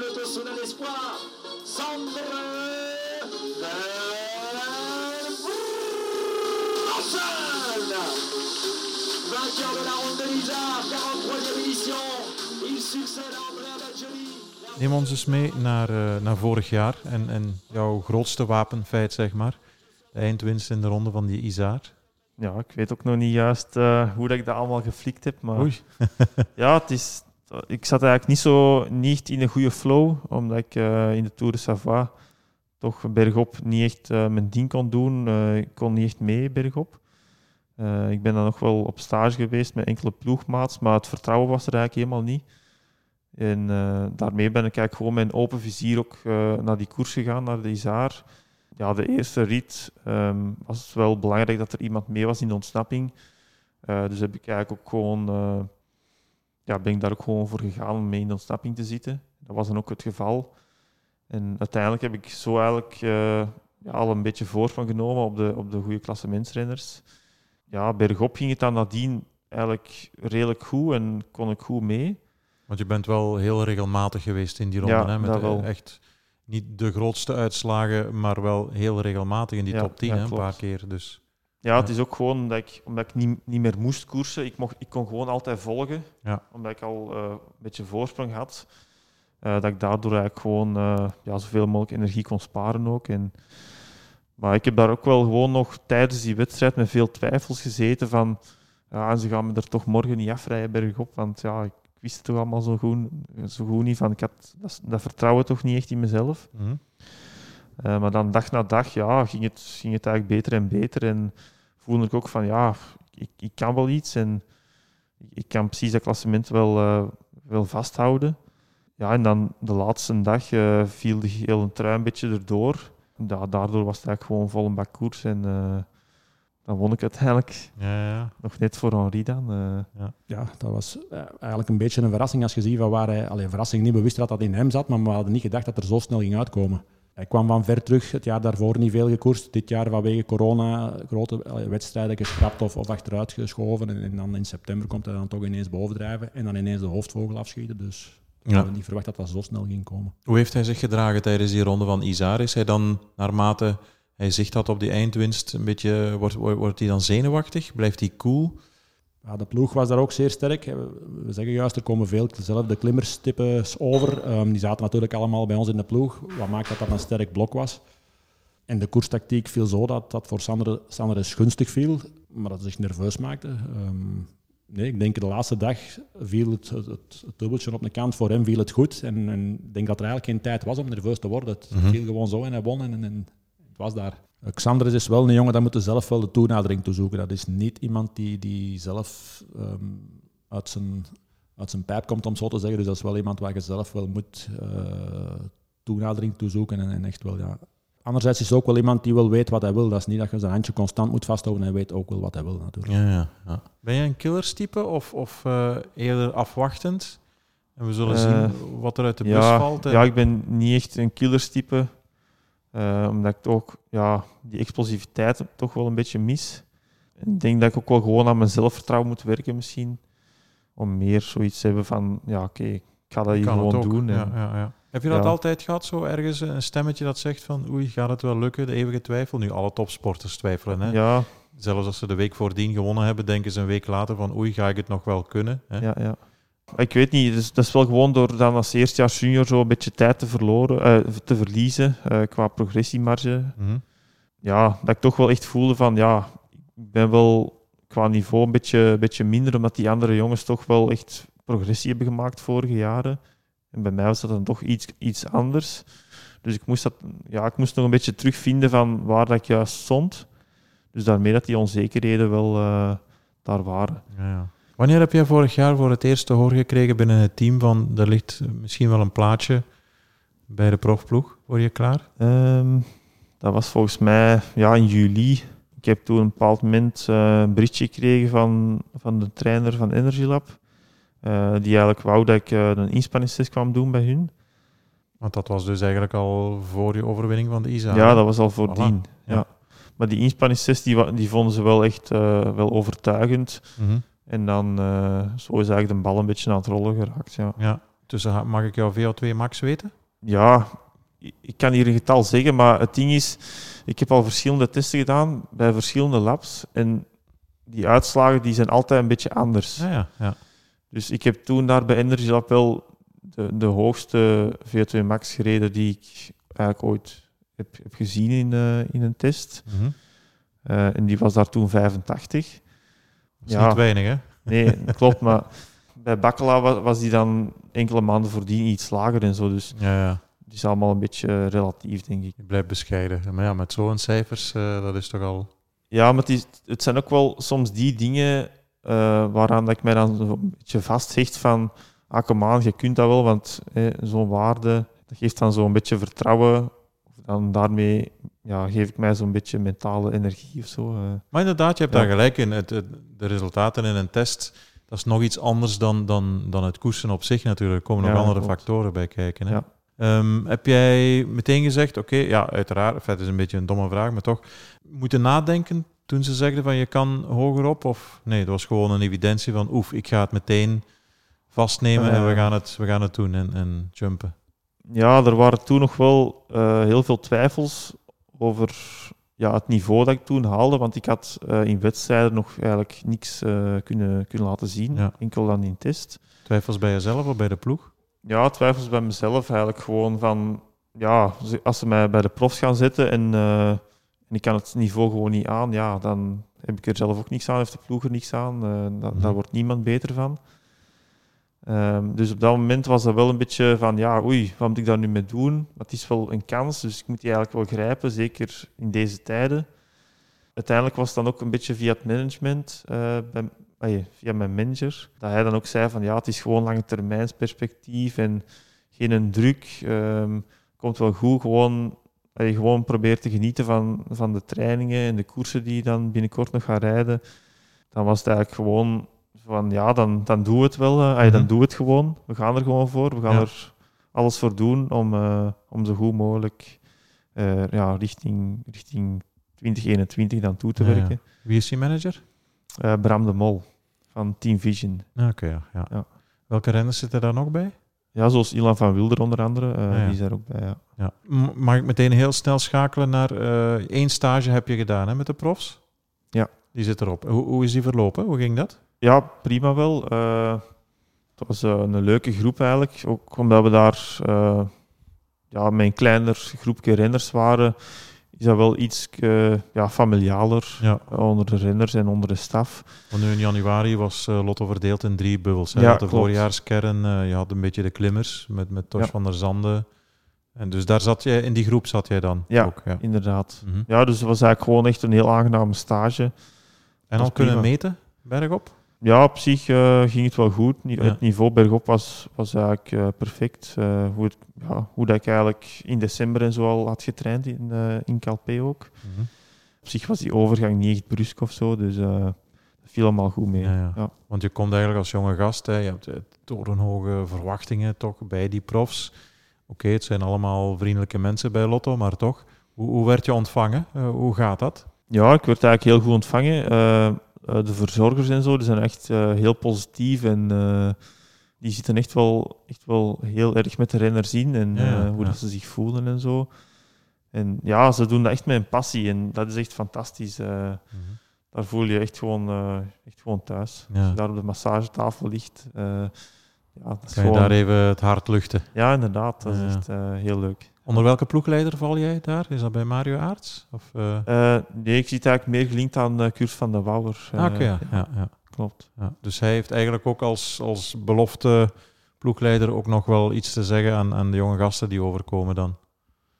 Vainqueur de la ronde de Lisa, 43e édition. Il succède à Andrea. Neem ons eens mee naar, uh, naar vorig jaar en, en jouw grootste wapenfeit, zeg maar. De eindwinst in de ronde van die Isaar. Ja, ik weet ook nog niet juist uh, hoe dat ik dat allemaal geflikt heb. Maar Oei. ja, het is, ik zat eigenlijk niet zo niet in een goede flow, omdat ik uh, in de Tour de Savoie toch bergop niet echt mijn ding kon doen. ik kon niet echt mee bergop. Uh, ik ben dan nog wel op stage geweest met enkele ploegmaats, maar het vertrouwen was er eigenlijk helemaal niet. En daarmee ben ik eigenlijk gewoon een open vizier ook naar die koers gegaan, naar de Isaar. Ja, de eerste rit um, was het wel belangrijk dat er iemand mee was in de ontsnapping. dus heb ik eigenlijk ook gewoon, ja, ben ik daar ook gewoon voor gegaan om mee in de ontsnapping te zitten. Dat was dan ook het geval. En uiteindelijk heb ik zo eigenlijk ja, al een beetje voorsprong genomen op de, op de goede klassementsrenners ja, bergop ging het dan nadien eigenlijk redelijk goed en kon ik goed mee. Want je bent wel heel regelmatig geweest in die ronde. Ja, hè? Met wel. echt niet de grootste uitslagen, maar wel heel regelmatig in die top 10 hè, een paar keer. Dus, ja, het is ook gewoon dat ik, omdat ik niet, niet meer moest koersen, ik, mocht, ik kon gewoon altijd volgen. Omdat ik al uh, een beetje voorsprong had. Uh, dat ik daardoor eigenlijk gewoon uh, ja, zoveel mogelijk energie kon sparen ook. En maar ik heb daar ook wel gewoon nog tijdens die wedstrijd met veel twijfels gezeten van ja, ze gaan me er toch morgen niet afrijden bergop, want ja, ik wist het toch allemaal zo goed, zo goed niet van. Ik had dat, dat vertrouwen toch niet echt in mezelf. Mm uh, maar dan dag na dag ja, ging, het, ging het eigenlijk beter en beter en voelde ik ook van ja, ik, ik kan wel iets en ik kan precies dat klassement wel, wel vasthouden. Ja, en dan de laatste dag uh, viel de hele trui een beetje erdoor ja, daardoor was het eigenlijk gewoon vol een bak koers. En uh, dan won ik uiteindelijk ja, ja. nog net voor Henri dan. Uh. Ja. ja, dat was uh, eigenlijk een beetje een verrassing als je ziet van waar hij... Alleen verrassing niet, we wisten dat dat in hem zat, maar we hadden niet gedacht dat er zo snel ging uitkomen. Hij kwam van ver terug, het jaar daarvoor niet veel gekoerst. Dit jaar vanwege corona grote allee, wedstrijden geschrapt of, of achteruit geschoven. En, en, dan in september komt hij dan toch ineens bovendrijven en dan ineens de hoofdvogel afschieten. Dus ik had niet verwacht dat dat zo snel ging komen. Hoe heeft hij zich gedragen tijdens die ronde van Isar? Is hij dan naarmate hij zicht had op die eindwinst een beetje, wordt, wordt hij dan zenuwachtig? Blijft hij cool? Ja, de ploeg was daar ook zeer sterk. We zeggen juist, er komen veel dezelfde klimmerstypes over. Um, die zaten natuurlijk allemaal bij ons in de ploeg. Wat maakt dat dat een sterk blok was. En de koerstactiek viel zo dat dat voor Sander, Sander gunstig viel, maar dat hij zich nerveus maakte. Um, nee, ik denk de laatste dag viel het, het, het, dubbeltje op de kant. Voor hem viel het goed. En, en ik denk dat er eigenlijk geen tijd was om nerveus te worden. Het mhm. viel gewoon zo en hij won en, en, het was daar. Xander is wel een jongen, dat moet zelf wel de toenadering toezoeken. Dat is niet iemand die, die zelf ehm, uit, zijn, uit zijn pijp komt, om zo te zeggen. Dus dat is wel iemand waar je zelf wel moet uh, toenadering toezoeken en, en echt wel ja, Anderzijds is het ook wel iemand die wel weet wat hij wil. Dat is niet dat je zijn handje constant moet vasthouden. Hij weet ook wel wat hij wil natuurlijk. Ja, ja, ja. Ben je een killerstype of, of uh, eerder afwachtend? En we zullen zien eh, wat er uit de bus valt. Ja, ik ben niet echt een killerstype. Uh, omdat ik toch ja, die explosiviteit toch wel een beetje mis. ik denk dat ik ook wel gewoon aan mijn zelfvertrouwen moet werken misschien. Om meer zoiets te hebben van, ja oké, ik ga dat hier gewoon doen. Ja, ja, ja. Heb je dat altijd gehad, zo ergens een stemmetje dat zegt van oei, gaat het wel lukken, de eeuwige twijfel? Nu, alle topsporters twijfelen. Hè? Ja. Zelfs als ze de week voordien gewonnen hebben, denken ze een week later van oei, ga ik het nog wel kunnen? Hè? Ja, ja. Ik weet niet, dus, dat is wel gewoon door dan als eerstejaars junior zo een beetje tijd te, verloren, uh, te verliezen uh, qua progressiemarge. Mm Ja, dat ik toch wel echt voelde van ja, ik ben wel qua niveau een beetje, beetje minder, omdat die andere jongens toch wel echt progressie hebben gemaakt vorige jaren. En bij mij was dat dan toch iets, iets anders. Dus ik moest, dat, ja, ik moest nog een beetje terugvinden van waar dat ik juist stond. Dus daarmee dat die onzekerheden wel uh, daar waren. Ja, ja. Wanneer heb jij vorig jaar voor het eerst te horen gekregen binnen het team van er ligt misschien wel een plaatje bij de profploeg? Word je klaar? Um, dat was volgens mij ja, in juli. Ik heb toen een bepaald moment uh, een berichtje gekregen van, van de trainer van Energy Lab. Uh, die eigenlijk wou dat ik uh, een inspanningstest kwam doen bij hun. Want dat was dus eigenlijk al voor je overwinning van de ISA? Ja, dat was al voordien. Ja. Maar die inspanningstest die, die vonden ze wel echt uh, wel overtuigend. Mm -hmm. En dan zo is eigenlijk de bal een beetje aan het rollen geraakt. Ja. ja. Dus mag ik jouw VO2 max weten? Ja, ik kan hier een getal zeggen, maar het ding is, ik heb al verschillende testen gedaan bij verschillende labs. En die uitslagen die zijn altijd een beetje anders. Ja, ja, ja. Dus ik heb toen daar bij Energy Lab wel de, de hoogste VO2 max gereden die ik eigenlijk ooit heb, heb gezien in, uh, in een test. Mm -hmm. uh, en die was daar toen 85. Dat is ja, niet weinig, hè? Nee, klopt. maar bij Bakkela was, was, die dan enkele maanden voordien iets lager en zo. Dus ja, ja. die is allemaal een beetje relatief, denk ik. Je blijft bescheiden. Maar ja, met zo'n cijfers, uh, dat is toch al... Ja, maar het, is, het zijn ook wel soms die dingen uh, waaraan dat ik mij dan een beetje vasthecht van, ah, kom aan, je kunt dat wel, want zo'n waarde, dat geeft dan zo'n beetje vertrouwen. Dan daarmee ja, geef ik mij zo'n beetje mentale energie of zo. Uh. Maar inderdaad, je hebt daar gelijk in. Het, het, de resultaten in een test, dat is nog iets anders dan, dan, dan het koersen op zich natuurlijk. Er komen nog andere klopt. factoren bij kijken. Hè? Um, heb jij meteen gezegd, oké, okay, ja, uiteraard, het is een beetje een domme vraag, maar toch, moeten nadenken toen ze zeiden van je kan hoger op? Of nee, het was gewoon een evidentie van oef, ik ga het meteen vastnemen en we gaan het, we gaan het doen en, en jumpen. Ja, er waren toen nog wel uh, heel veel twijfels over ja, het niveau dat ik toen haalde, want ik had uh, in wedstrijden nog eigenlijk niks kunnen, kunnen laten zien, ja. enkel dan in test. Twijfels bij jezelf of bij de ploeg? Ja, twijfels bij mezelf eigenlijk gewoon van, ja, als ze mij bij de profs gaan zetten en en ik kan het niveau gewoon niet aan, ja, dan heb ik er zelf ook niks aan, heeft de ploeg er niks aan. Uh, da Daar wordt niemand beter van. Um, dus op dat moment was dat wel een beetje van, ja, oei, wat moet ik daar nu mee doen? Maar het is wel een kans, dus ik moet die eigenlijk wel grijpen, zeker in deze tijden. Uiteindelijk was het dan ook een beetje via het management, uh, bij, ay, via mijn manager, dat hij dan ook zei van, ja, het is gewoon lange termijnsperspectief en geen druk. Um, komt wel goed, gewoon je gewoon probeert te genieten van, van de trainingen en de koersen die je dan binnenkort nog gaat rijden, dan was het eigenlijk gewoon van ja, dan, dan doe het wel. Uh, Dan doe het gewoon. We gaan er gewoon voor. We gaan er alles voor doen om, uh, om zo goed mogelijk uh, ja, richting, richting 2021 dan toe te werken. Wie is je manager? Bram de Mol van Team Vision. Oké, ja, ja. Welke renners zitten daar nog bij? Ja, zoals Ilan van Wilder onder andere, uh, die is daar ook bij. Ja. Ja. Mag ik meteen heel snel schakelen naar uh, één stage heb je gedaan hè, met de profs? Ja. Die zit erop. Hoe, hoe is die verlopen? Hoe ging dat? Ja, prima wel. Uh, het was een leuke groep eigenlijk. Ook omdat we daar ja, met een kleiner groepje renners waren is dat wel iets uh, ja, familialer ja. onder de renners en onder de staf. Want nu in januari was uh, Lotto verdeeld in drie bubbels. Ja, de voorjaarskern, uh, je had een beetje de klimmers met, met van der Zanden. En dus daar zat jij, in die groep zat jij dan ja, ook? Ja, inderdaad. Mm -hmm. Ja, dus het was eigenlijk gewoon echt een heel aangename stage. En al kunnen meten, bergop? Ja, op zich uh, ging het wel goed. Het niveau bergop was, was eigenlijk uh, perfect. Uh, hoe, het, ja, hoe dat ik eigenlijk in december en zo al had getraind in, in Calpe ook. Mm -hmm. Op zich was die overgang niet echt brusk of zo, dus dat viel allemaal goed mee. Ja, ja. Want je komt eigenlijk als jonge gast, hè, je hebt torenhoge verwachtingen toch bij die profs. Oké, het zijn allemaal vriendelijke mensen bij Lotto, maar toch. Hoe, hoe werd je ontvangen? hoe gaat dat? Ja, ik werd eigenlijk heel goed ontvangen eh, de verzorgers en zo, die zijn echt uh, heel positief en uh, die zitten echt wel, echt wel heel erg met de renners in en ja, hoe Dat ze zich voelen en zo. En ja, ze doen dat echt met een passie en dat is echt fantastisch. Mm -hmm. Daar voel je echt gewoon, echt gewoon thuis. Als je daar op de massagetafel ligt. ja, dat is kan je daar even het hart luchten? Ja, inderdaad. Dat is echt heel leuk. Onder welke ploegleider val jij daar? Is dat bij Mario Aarts? Of, uh... Uh, nee, ik zit eigenlijk meer gelinkt aan uh, Kurt van de Wouwer. Ah, oké, ja, ja, ja, Klopt. Ja. Dus hij heeft eigenlijk ook als, als belofte ploegleider ook nog wel iets te zeggen aan, aan de jonge gasten die overkomen dan.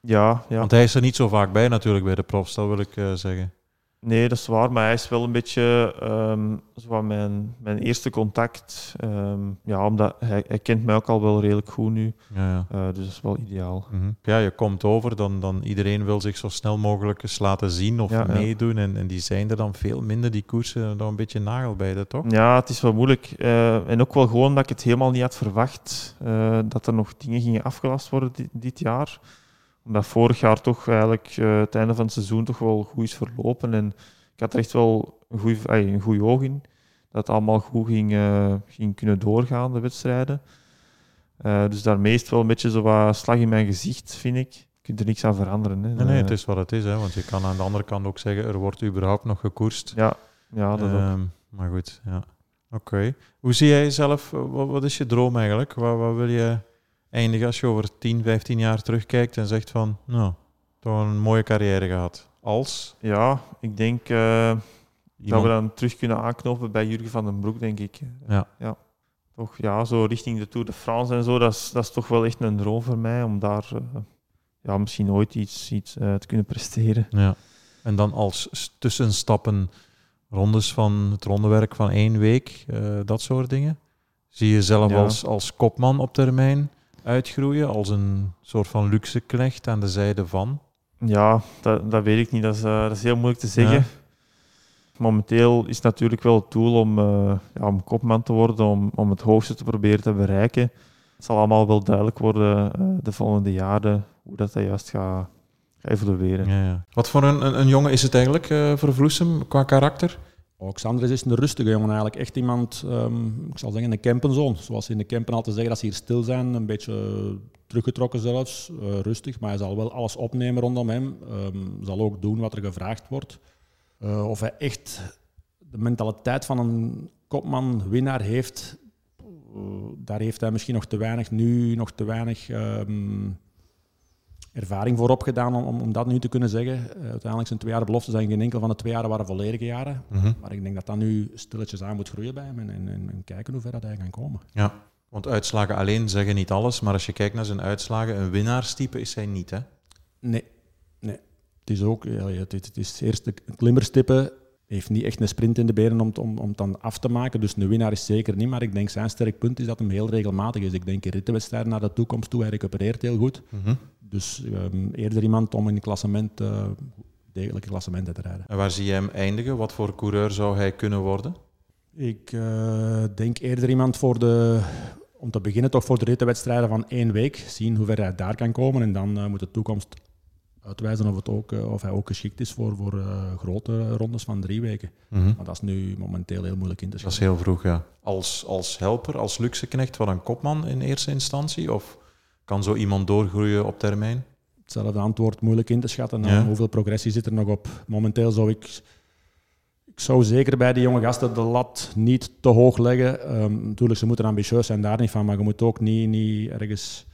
Ja, ja. Want hij is er niet zo vaak bij natuurlijk bij de profs, dat wil ik zeggen. Nee, dat is waar, maar hij is wel een beetje um, zo mijn, mijn eerste contact. Um, ja, omdat hij, hij, kent mij ook al wel redelijk goed nu. Ja, ja. Uh, dus dat is wel ideaal. Mm -hmm. Ja, je komt over, dan, dan iedereen wil zich zo snel mogelijk eens laten zien of ja, meedoen. En, en die zijn er dan veel minder, die koersen, dan een beetje nagelbijden, toch? Ja, het is wel moeilijk. Uh, en ook wel gewoon dat ik het helemaal niet had verwacht uh, dat er nog dingen gingen afgelast worden dit, dit jaar omdat vorig jaar toch eigenlijk uh, het einde van het seizoen toch wel goed is verlopen. En ik had er echt wel een goede een goeie oog in. Dat het allemaal goed ging, uh, ging kunnen doorgaan, de wedstrijden. Uh, dus daarmee is het wel een beetje zo wat slag in mijn gezicht, vind ik. Je kunt er niks aan veranderen. Hè. Nee, nee, het is wat het is. Hè, want je kan aan de andere kant ook zeggen, er wordt überhaupt nog gekoerst. Ja, ja dat ook. Maar goed, ja. Oké. Hoe zie jij jezelf? Wat, wat, is je droom eigenlijk? Wat, wat wil je eindigen als je over 10, 15 jaar terugkijkt en zegt van, nou, toch een mooie carrière gehad? Als? Ja, ik denk uh, dat we dan terug kunnen aanknopen bij Jurgen van den Broek, denk ik. Ja. ja. Toch, ja, zo richting de Tour de France en zo, dat is, dat is toch wel echt een droom voor mij om daar uh, ja, misschien ooit iets, iets uh, te kunnen presteren. Ja. En dan als tussenstappen, rondes van het rondewerk van één week, dat soort dingen? Zie je zelf ja. als, als kopman op termijn? Uitgroeien als een soort van luxe knecht aan de zijde van? Ja, dat, dat weet ik niet. Dat is, uh, dat is heel moeilijk te zeggen. Momenteel is het natuurlijk wel het doel om, uh, ja, om kopman te worden, om, om het hoogste te proberen te bereiken. Het zal allemaal wel duidelijk worden uh, de volgende jaren hoe dat, dat juist gaat, gaat evolueren. Ja, ja. Wat voor een, een, een, jongen is het eigenlijk voor Vloesem qua karakter? Alexander is een rustige jongen eigenlijk. Echt iemand, um, ik zal zeggen, een campenzoon. Zoals ze in de campen altijd zeggen, dat ze hier stil zijn, een beetje teruggetrokken zelfs, uh, rustig. Maar hij zal wel alles opnemen rondom hem. Um, zal ook doen wat er gevraagd wordt. Uh, of hij echt de mentaliteit van een kopman, winnaar heeft, uh, daar heeft hij misschien nog te weinig nu, nog te weinig... Um, ervaring voor opgedaan om, om dat nu te kunnen zeggen. Uh, uiteindelijk zijn twee jaren belofte zijn geen enkel van de twee jaren waren volledige jaren. Mhm. Maar ik denk dat dat nu stilletjes aan moet groeien bij hem en, en, en kijken hoe ver dat hij kan komen. Ja, want uitslagen alleen zeggen niet alles, maar als je kijkt naar zijn uitslagen, een winnaarstype is hij niet, hè? Nee, nee. Het is ook, ja, het, het is eerst een klimmerstippen heeft niet echt een sprint in de benen om, om, om het dan af te maken. Dus een winnaar is zeker niet. Maar ik denk zijn sterk punt is dat hem heel regelmatig is. Ik denk in rittenwedstrijden naar de toekomst toe, hij recupereert heel goed. Mm dus um, eerder iemand om in het klassement, uh, degelijke klassementen te rijden. En waar zie je hem eindigen? Wat voor coureur zou hij kunnen worden? Ik uh, denk eerder iemand voor de, om te beginnen toch voor de rittenwedstrijden van één week. Zien hoe ver hij daar kan komen en dan uh, moet de toekomst uitwijzen of, het ook, of hij ook geschikt is voor, voor uh, grote rondes van drie weken. Mm -hmm. Maar dat is nu momenteel heel moeilijk in te schatten. Dat is heel vroeg, ja. Als, als helper, als luxeknecht van een kopman in eerste instantie? Of kan zo iemand doorgroeien op termijn? Hetzelfde antwoord, moeilijk in te schatten. Ja. Hoeveel progressie zit er nog op? Momenteel zou ik Ik zou zeker bij die jonge gasten de lat niet te hoog leggen. Um, natuurlijk, ze moeten ambitieus zijn, daar niet van. Maar je moet ook niet, niet ergens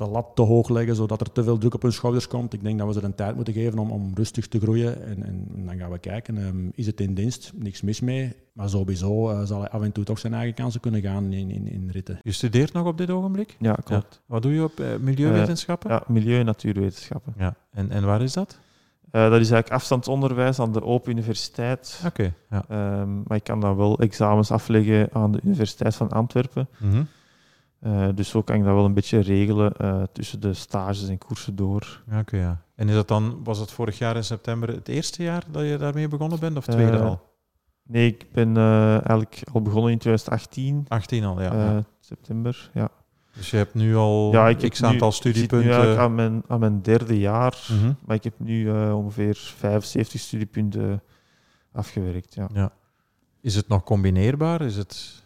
de lat te hoog leggen, zodat er te veel druk op hun schouders komt. Ik denk dat we ze een tijd moeten geven om, om rustig te groeien. En, en, dan gaan we kijken, ehm, is het in dienst? Niks mis mee. Maar sowieso uh, zal hij af en toe toch zijn eigen kansen kunnen gaan in, in, in ritten. Je studeert nog op dit ogenblik? Ja, klopt. Wat doe je op uh, milieuwetenschappen? Uh, ja, milieu- en natuurwetenschappen. Ja. En, en waar is dat? dat is eigenlijk afstandsonderwijs aan de Open Universiteit. Oké. ja. Um, maar ik kan dan wel examens afleggen aan de Universiteit van Antwerpen. Mm -hmm. Uh, dus zo kan ik dat wel een beetje regelen uh, tussen de stages en koersen door. Oké, okay, ja. En is dat dan, was het vorig jaar in september het eerste jaar dat je daarmee begonnen bent, of tweede uh, al? Nee, ik ben eigenlijk al begonnen in 2018. 18 al, ja. ja. September, ja. Dus je hebt nu al ja, ik x aantal nu, studiepunten. Ik zit nu aan mijn, aan mijn derde jaar, -hmm. maar ik heb nu ongeveer 75 studiepunten afgewerkt. Ja. ja. Is het nog combineerbaar? Is het...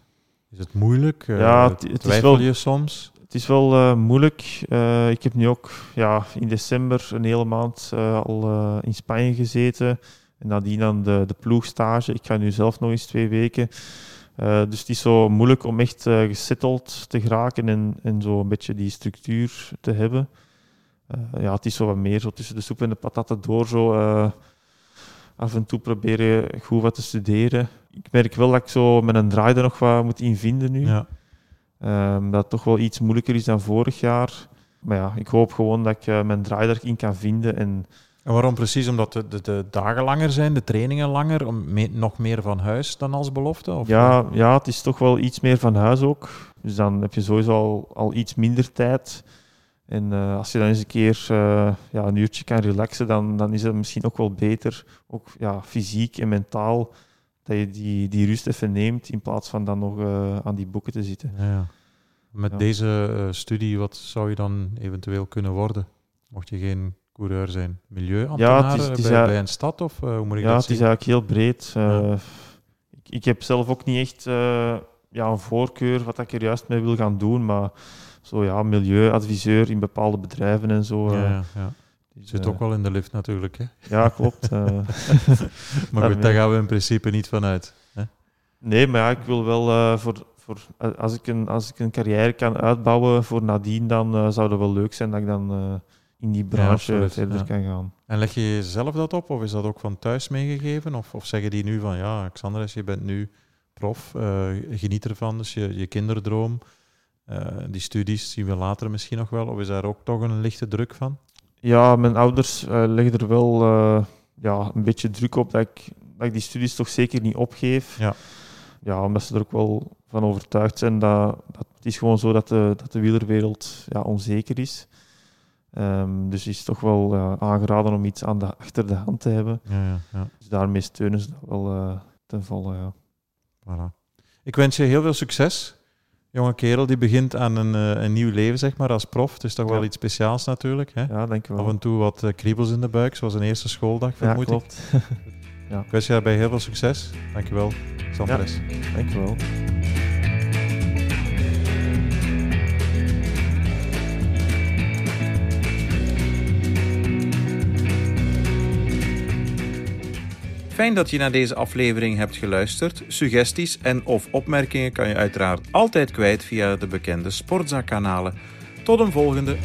Is het moeilijk? Ja, het, is wel, je soms? Het is wel uh, moeilijk. Uh, ik heb nu ook ja, in december een hele maand uh, al in Spanje gezeten. En nadien dan de, de ploegstage. Ik ga nu zelf nog eens twee weken. dus het is zo moeilijk om echt gesetteld te geraken en, en zo een beetje die structuur te hebben. ja, het is zo wat meer zo tussen de soep en de patatten door. Zo, af en toe proberen goed wat te studeren. Ik merk wel dat ik zo met een draai er nog wat moet invinden nu. Ja. Um, dat het toch wel iets moeilijker is dan vorig jaar. Maar ja, ik hoop gewoon dat ik uh, mijn draai erin kan vinden. En, en waarom precies? Omdat de, de, de, dagen langer zijn, de trainingen langer, om nog meer van huis dan als belofte? Of? Ja, ja, het is toch wel iets meer van huis ook. Dus dan heb je sowieso al, al iets minder tijd. En uh, als je dan eens een keer uh, ja, een uurtje kan relaxen, dan, dan is het misschien ook wel beter, ook ja, fysiek en mentaal, dat je die, die rust even neemt in plaats van dan nog uh, aan die boeken te zitten. Ja, ja. Met ja. deze studie, wat zou je dan eventueel kunnen worden? Mocht je geen coureur zijn? Milieuambtenaar ja, het is, het is bij, bij, een stad? Of hoe moet ik ja, dat het is eigenlijk heel breed. Ik, ik, heb zelf ook niet echt ja, een voorkeur wat ik er juist mee wil gaan doen, maar zo ja, milieuadviseur in bepaalde bedrijven en zo. Ja. Dus, Zit ook wel in de lift natuurlijk. Hè? Ja, klopt. uh, maar goed, daar gaan we in principe niet van uit. Hè? Nee, maar ja, ik wil wel uh, voor, voor als, ik een, als ik een carrière kan uitbouwen voor nadien, dan zou het wel leuk zijn dat ik dan in die branche ja, verder ja. kan gaan. En leg je zelf dat op, of is dat ook van thuis meegegeven? Of, of zeggen die nu van ja, Xandres, je bent nu prof, geniet ervan, dus je, je kinderdroom. Uh, die studies zien we later misschien nog wel, of is daar ook toch een lichte druk van? Ja, mijn ouders uh, leggen er wel uh, ja, een beetje druk op dat ik, dat ik die studies toch zeker niet opgeef. Ja. Ja, omdat ze er ook wel van overtuigd zijn dat, dat het is gewoon zo dat de, dat de wielerwereld ja, onzeker is. Um, dus is toch wel aangeraden om iets aan de, achter de hand te hebben. Ja, ja, ja. Dus daarmee steunen ze dat wel ten volle. Ja. Voilà. Ik wens je heel veel succes jonge kerel die begint aan een, uh, een nieuw leven, zeg maar, als prof. Het is toch ja. wel iets speciaals natuurlijk. Hè? Ja, denk ik wel. Af en toe wat uh, kriebels in de buik, zoals een eerste schooldag, vermoed ja, klopt. ik. ja. Ik wens je daarbij heel veel succes. Dankjewel, Sandres. Ja, dankjewel. Fijn dat je naar deze aflevering hebt geluisterd. Suggesties en of opmerkingen kan je uiteraard altijd kwijt via de bekende Sportza-kanalen. Tot een volgende.